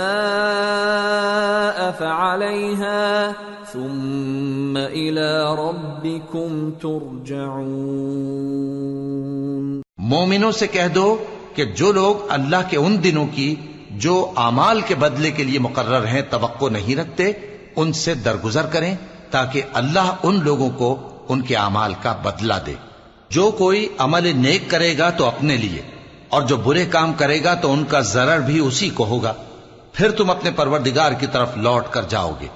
فعليها ثم إلى ربكم ترجعون مومنوں سے کہہ دو کہ جو لوگ اللہ کے ان دنوں کی، جو اعمال کے بدلے کے لیے مقرر ہیں، توقع نہیں رکھتے، ان سے درگزر کریں تاکہ اللہ ان لوگوں کو ان کے اعمال کا بدلہ دے۔ جو کوئی عمل نیک کرے گا تو اپنے لیے۔ اور جو برے کام کرے گا تو ان کا ضرر بھی اسی کو ہوگا۔ پھر تم اپنے پروردگار کی طرف لوٹ کر جاؤ گے۔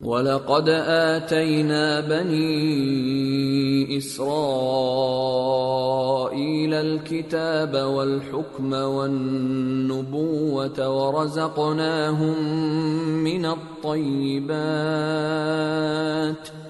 وَلَقَدْ آتَيْنَا بَنِي إِسْرَائِيلَ الْكِتَابَ وَالْحُكْمَ وَالنُّبُوَّةَ وَرَزَقْنَاهُمْ مِنَ الطَّيِّبَاتِ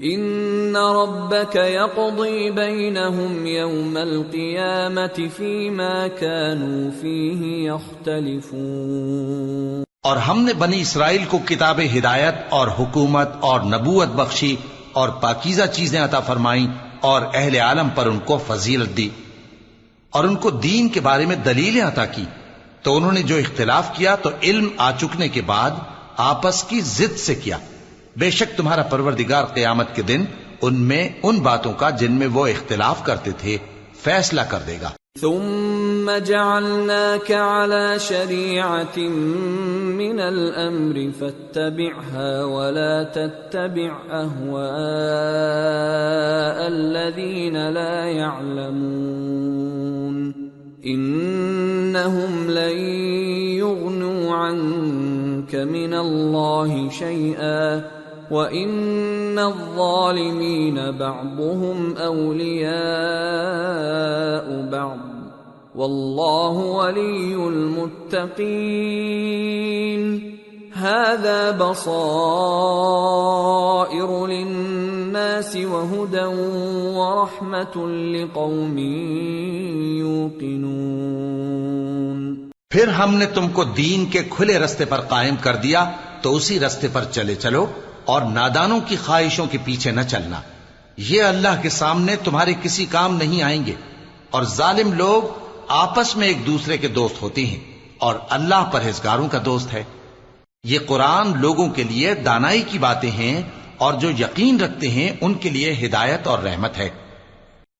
ان ربك يقضي بينهم يوم القيامه فيما كانوا فيه يختلفون اور ہم نے بنی اسرائیل کو کتاب ہدایت اور حکومت اور نبوت بخشی اور پاکیزہ چیزیں عطا فرمائیں اور اہل عالم پر ان کو فضیلت دی اور ان کو دین کے بارے میں دلیلیں عطا کی تو انہوں نے جو اختلاف کیا تو علم آ چکنے کے بعد آپس کی ضد سے کیا۔ بے شک تمہارا پروردگار قیامت کے دن ان میں ان باتوں کا جن میں وہ اختلاف کرتے تھے، فیصلہ کر دے گا۔ ثم جعلناك على شريعة من الأمر فاتبعها ولا تتبع أهواء الذين لا يعلمون إنهم لن يغنوا عنك من الله شيئا وَإِنَّ الظَّالِمِينَ بَعْضُهُمْ أَوْلِيَاءُ بَعْضٍ وَاللَّهُ وَلِيُّ الْمُتَّقِينَ هَذَا بَصَائِرُ لِلنَّاسِ وَهُدًى وَرَحْمَةٌ لِقَوْمٍ يُوقِنُونَ پھر ہم نے تم کو دین کے کھلے رستے پر قائم کر دیا تو اسی رستے پر چلے چلو۔ اور نادانوں کی خواہشوں کے پیچھے نہ چلنا۔ یہ اللہ کے سامنے تمہارے کسی کام نہیں آئیں گے۔ اور ظالم لوگ آپس میں ایک دوسرے کے دوست ہوتے ہیں اور اللہ پرہیزگاروں کا دوست ہے۔ یہ قرآن لوگوں کے لیے دانائی کی باتیں ہیں اور جو یقین رکھتے ہیں ان کے لیے ہدایت اور رحمت ہے۔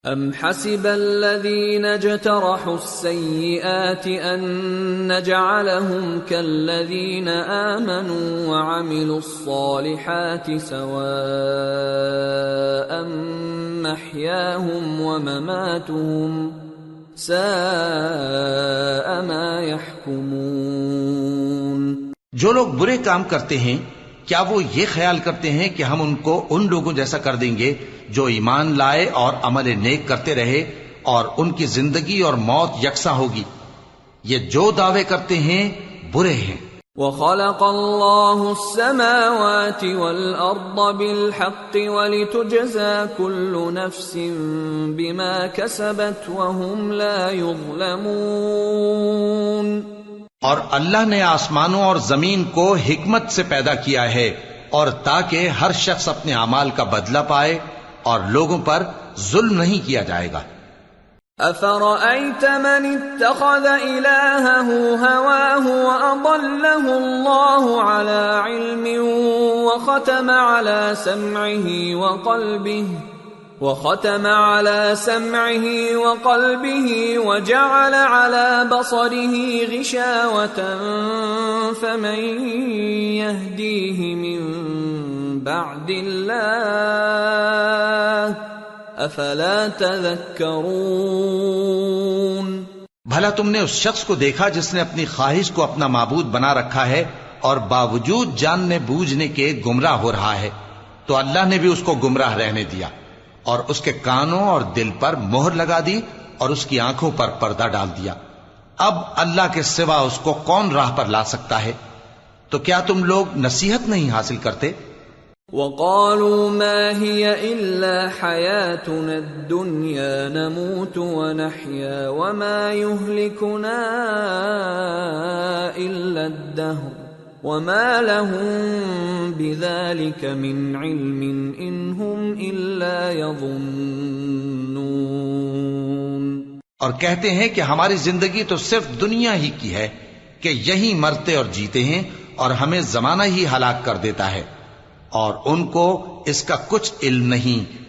ام حسب الذين اجترحوا السيئات ان نجعلهم كالذين امنوا وعملوا الصالحات سواء محياهم ومماتهم ساء ما يحكمون جو لوگ برے کام کرتے ہیں، کیا وہ یہ خیال کرتے ہیں کہ ہم ان کو ان لوگوں جیسا کر دیں گے؟ جو ایمان لائے اور عمل نیک کرتے رہے اور ان کی زندگی اور موت یکساں ہوگی۔ یہ جو دعوے کرتے ہیں برے ہیں۔ وخلق الله السماوات والأرض بالحق ولتجزى كل نفس بما كسبت وهم لا يظلمون۔ اور اللہ نے آسمانوں اور زمین کو حکمت سے پیدا کیا ہے اور تاکہ ہر شخص اپنے اعمال کا بدلہ پائے۔ اور لوگوں پر ظلم نہیں کیا جائے گا افرأيت من اتخذ إلهه هواه وأضله الله على علم وختم على سمعه وقلبه وختم على سمعه وقلبه وجعل على بصره غشاوة فمن يهديه من بعد الله افلا تذكرون بھلا تم نے اس شخص کو دیکھا جس نے اپنی خواہش کو اپنا معبود بنا رکھا ہے اور باوجود جاننے بوجھنے کے گمراہ ہو رہا ہے، تو اللہ نے بھی اس کو گمراہ رہنے دیا اور اس کے کانوں اور دل پر مہر لگا دی اور اس کی آنکھوں پر پردہ ڈال دیا۔ اب اللہ کے سوا اس کو کون راہ پر لا سکتا ہے؟ تو کیا تم لوگ نصیحت نہیں حاصل کرتے؟ وقالوا ما هي إلا حياتنا الدنيا، نموت ونحيا وما يهلكنا إلا الدهر وما لهم بذلك من علم إن هم إلا يظنون۔ اور کہتے ہیں کہ ہماری زندگی تو صرف دنیا ہی کی ہے کہ یہی مرتے اور جیتے ہیں اور ہمیں زمانہ ہی ہلاک کر دیتا ہے۔ اور ان کو اس کا کچھ علم نہیں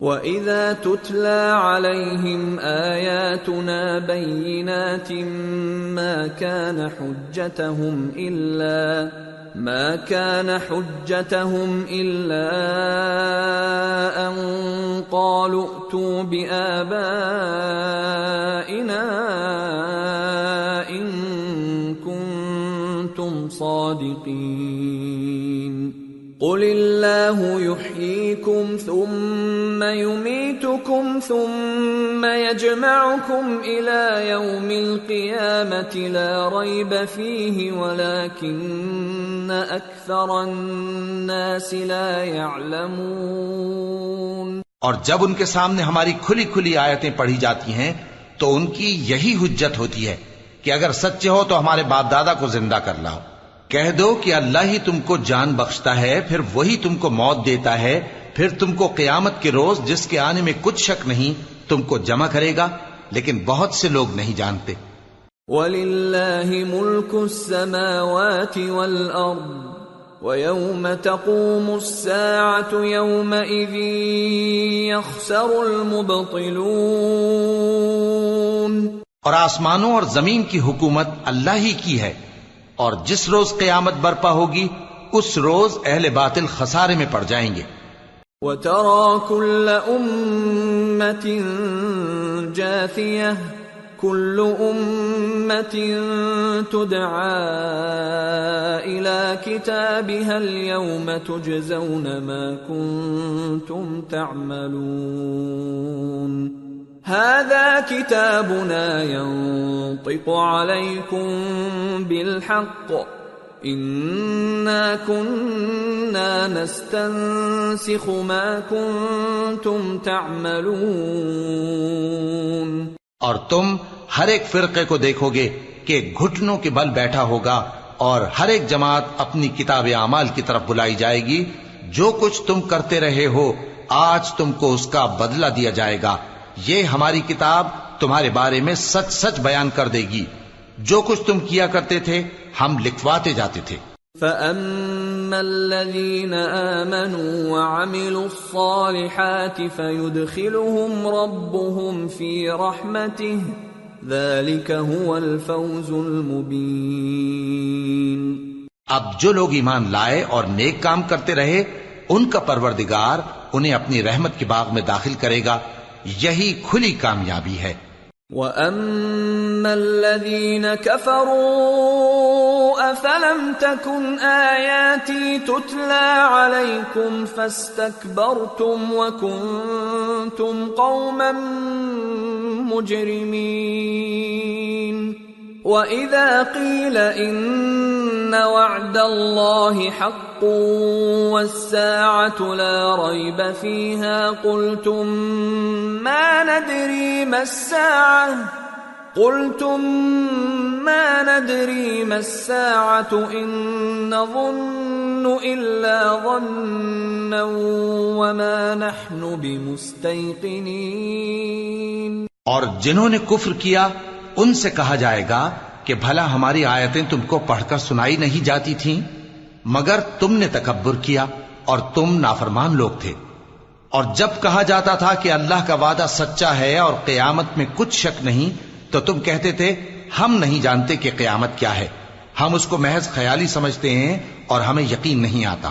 وإذا تتلى عليهم آياتنا بينات ما كان حجتهم إلا ما كان حجتهم إلا أن قالوا ائتوا بآبائنا كنتم صادقين. قل الله يحييكم ثم يميتكم ثم يجمعكم الى يوم القيامه لا ريب فيه ولكن اكثر الناس لا يعلمون. اور جب ان کے سامنے ہماری کھلی کھلی آیتیں پڑھی جاتی ہیں تو ان کی یہی حجت ہوتی ہے کہ اگر سچے ہو تو ہمارے باپ دادا کو زندہ کر لاؤ۔ کہہ دو کہ اللہ ہی تم کو جان بخشتا ہے پھر وہی تم کو موت دیتا ہے پھر تم کو قیامت کے روز جس کے آنے میں کچھ شک نہیں تم کو جمع کرے گا لیکن بہت سے لوگ نہیں جانتے۔ وَلِلَّهِ مُلْكُ السَّمَاوَاتِ وَالْأَرْضِ وَيَوْمَ تَقُومُ السَّاعَةُ يَوْمَئِذٍ يَخْسَرُ الْمُبْطِلُونَ۔ اور آسمانوں اور زمین کی حکومت اللہ ہی کی ہے۔ اور جس روز قیامت برپا ہوگی، اس روز اہل باطل خسارے میں پڑ جائیں گے۔ وَتَرَى كُلَّ أُمَّةٍ جَاثِيَةٍ، كُلُّ أُمَّةٍ تُدْعَى إِلَى كِتَابِهَا الْيَوْمَ تُجْزَوْنَ مَا كُنْتُمْ تَعْمَلُونَ۔ هذا كتابنا ينطق عليكم بالحق. إنا كنا نستنسخ ما كنتم تعملون. اور تم ہر ایک فرقے کو دیکھو گے کہ گھٹنوں کے بل بیٹھا ہوگا اور ہر ایک جماعت اپنی کتاب اعمال کی طرف بلائی جائے گی۔ جو کچھ تم کرتے رہے ہو، آج تم کو اس کا بدلہ دیا جائے گا۔ یہ ہماری کتاب تمہارے بارے میں سچ سچ بیان کر دے گی۔ جو کچھ تم کیا کرتے تھے ہم لکھواتے جاتے تھے۔ فَأَمَّا الَّذِينَ آمَنُوا وَعَمِلُوا الصَّالِحَاتِ فَيُدْخِلُهُمْ رَبُّهُمْ فِي رَحْمَتِهِ ذَلِكَ هُوَ الْفَوْزُ الْمُبِينَ۔ اب جو لوگ ایمان لائے اور نیک کام کرتے رہے ان کا پروردگار انہیں اپنی رحمت کے باغ میں داخل کرے گا۔ یہی کھلی کامیابی ہے وَأَمَّا الَّذِينَ كَفَرُوا أَفَلَمْ تَكُنْ آيَاتِي تُتْلَى عَلَيْكُمْ فَاسْتَكْبَرْتُمْ وَكُنْتُمْ قَوْمًا مُجْرِمِينَ وَإِذَا قِيلَ إِنَّ ان وعد الله حق والساعة لا ريب فيها قلتم ما ندري ما الساعة قلتم ما ندري ما الساعة ان نظن الا ظنا وما نحن بمستيقنين اور جنہوں نے کفر کیا ان سے کہا جائے گا کہ بھلا ہماری آیتیں تم کو پڑھ کر سنائی نہیں جاتی تھیں، مگر تم نے تکبر کیا اور تم نافرمان لوگ تھے۔ اور جب کہا جاتا تھا کہ اللہ کا وعدہ سچا ہے اور قیامت میں کچھ شک نہیں، تو تم کہتے تھے، ہم نہیں جانتے کہ قیامت کیا ہے۔ ہم اس کو محض خیالی سمجھتے ہیں اور ہمیں یقین نہیں آتا۔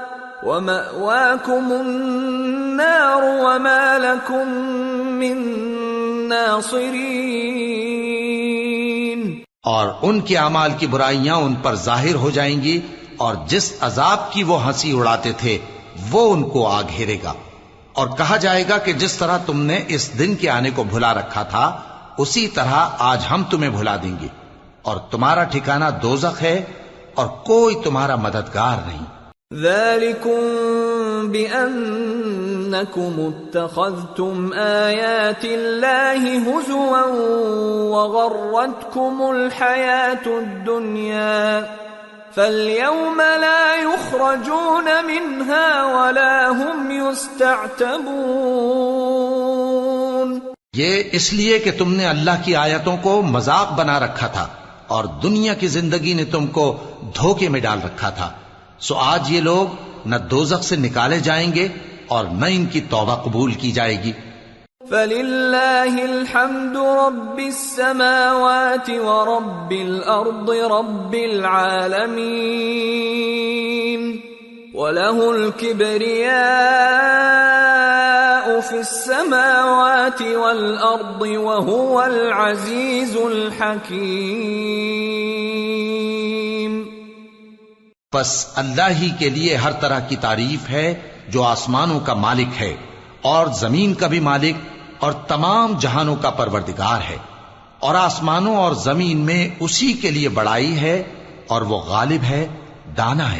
وَمَأْوَاكُمُ النَّارُ وَمَا لَكُمْ مِن نَاصِرِينَ اور ان کے اعمال کی برائیاں ان پر ظاہر ہو جائیں گی اور جس عذاب کی وہ ہنسی اڑاتے تھے، وہ ان کو آ گھیرے گا۔ اور کہا جائے گا کہ جس طرح تم نے اس دن کے آنے کو بھلا رکھا تھا، اسی طرح آج ہم تمہیں بھلا دیں گے۔ اور تمہارا ٹھکانہ دوزخ ہے اور کوئی تمہارا مددگار نہیں۔ ذلكم بأنكم اتخذتم آيات الله هزوا وغرتكم الحياة الدنيا فاليوم لا يخرجون منها ولا هم يستعتبون یہ اس لیے کہ تم نے اللہ کی آیتوں کو مذاق بنا رکھا تھا اور دنیا کی زندگی نے تم کو دھوکے میں ڈال رکھا تھا۔ سو آج یہ لوگ نہ دوزخ سے نکالے جائیں گے اور نہ ان کی توبہ قبول کی جائے گی۔ فلله الحمد رب السماوات ورب الأرض رب العالمين وله الكبرياء في السماوات والأرض وهو العزيز الحكيم بس اللہ ہی کے لیے ہر طرح کی تعریف ہے جو آسمانوں کا مالک ہے اور زمین کا بھی مالک اور تمام جہانوں کا پروردگار ہے اور آسمانوں اور زمین میں اسی کے لیے بڑائی ہے اور وہ غالب ہے، دانا ہے۔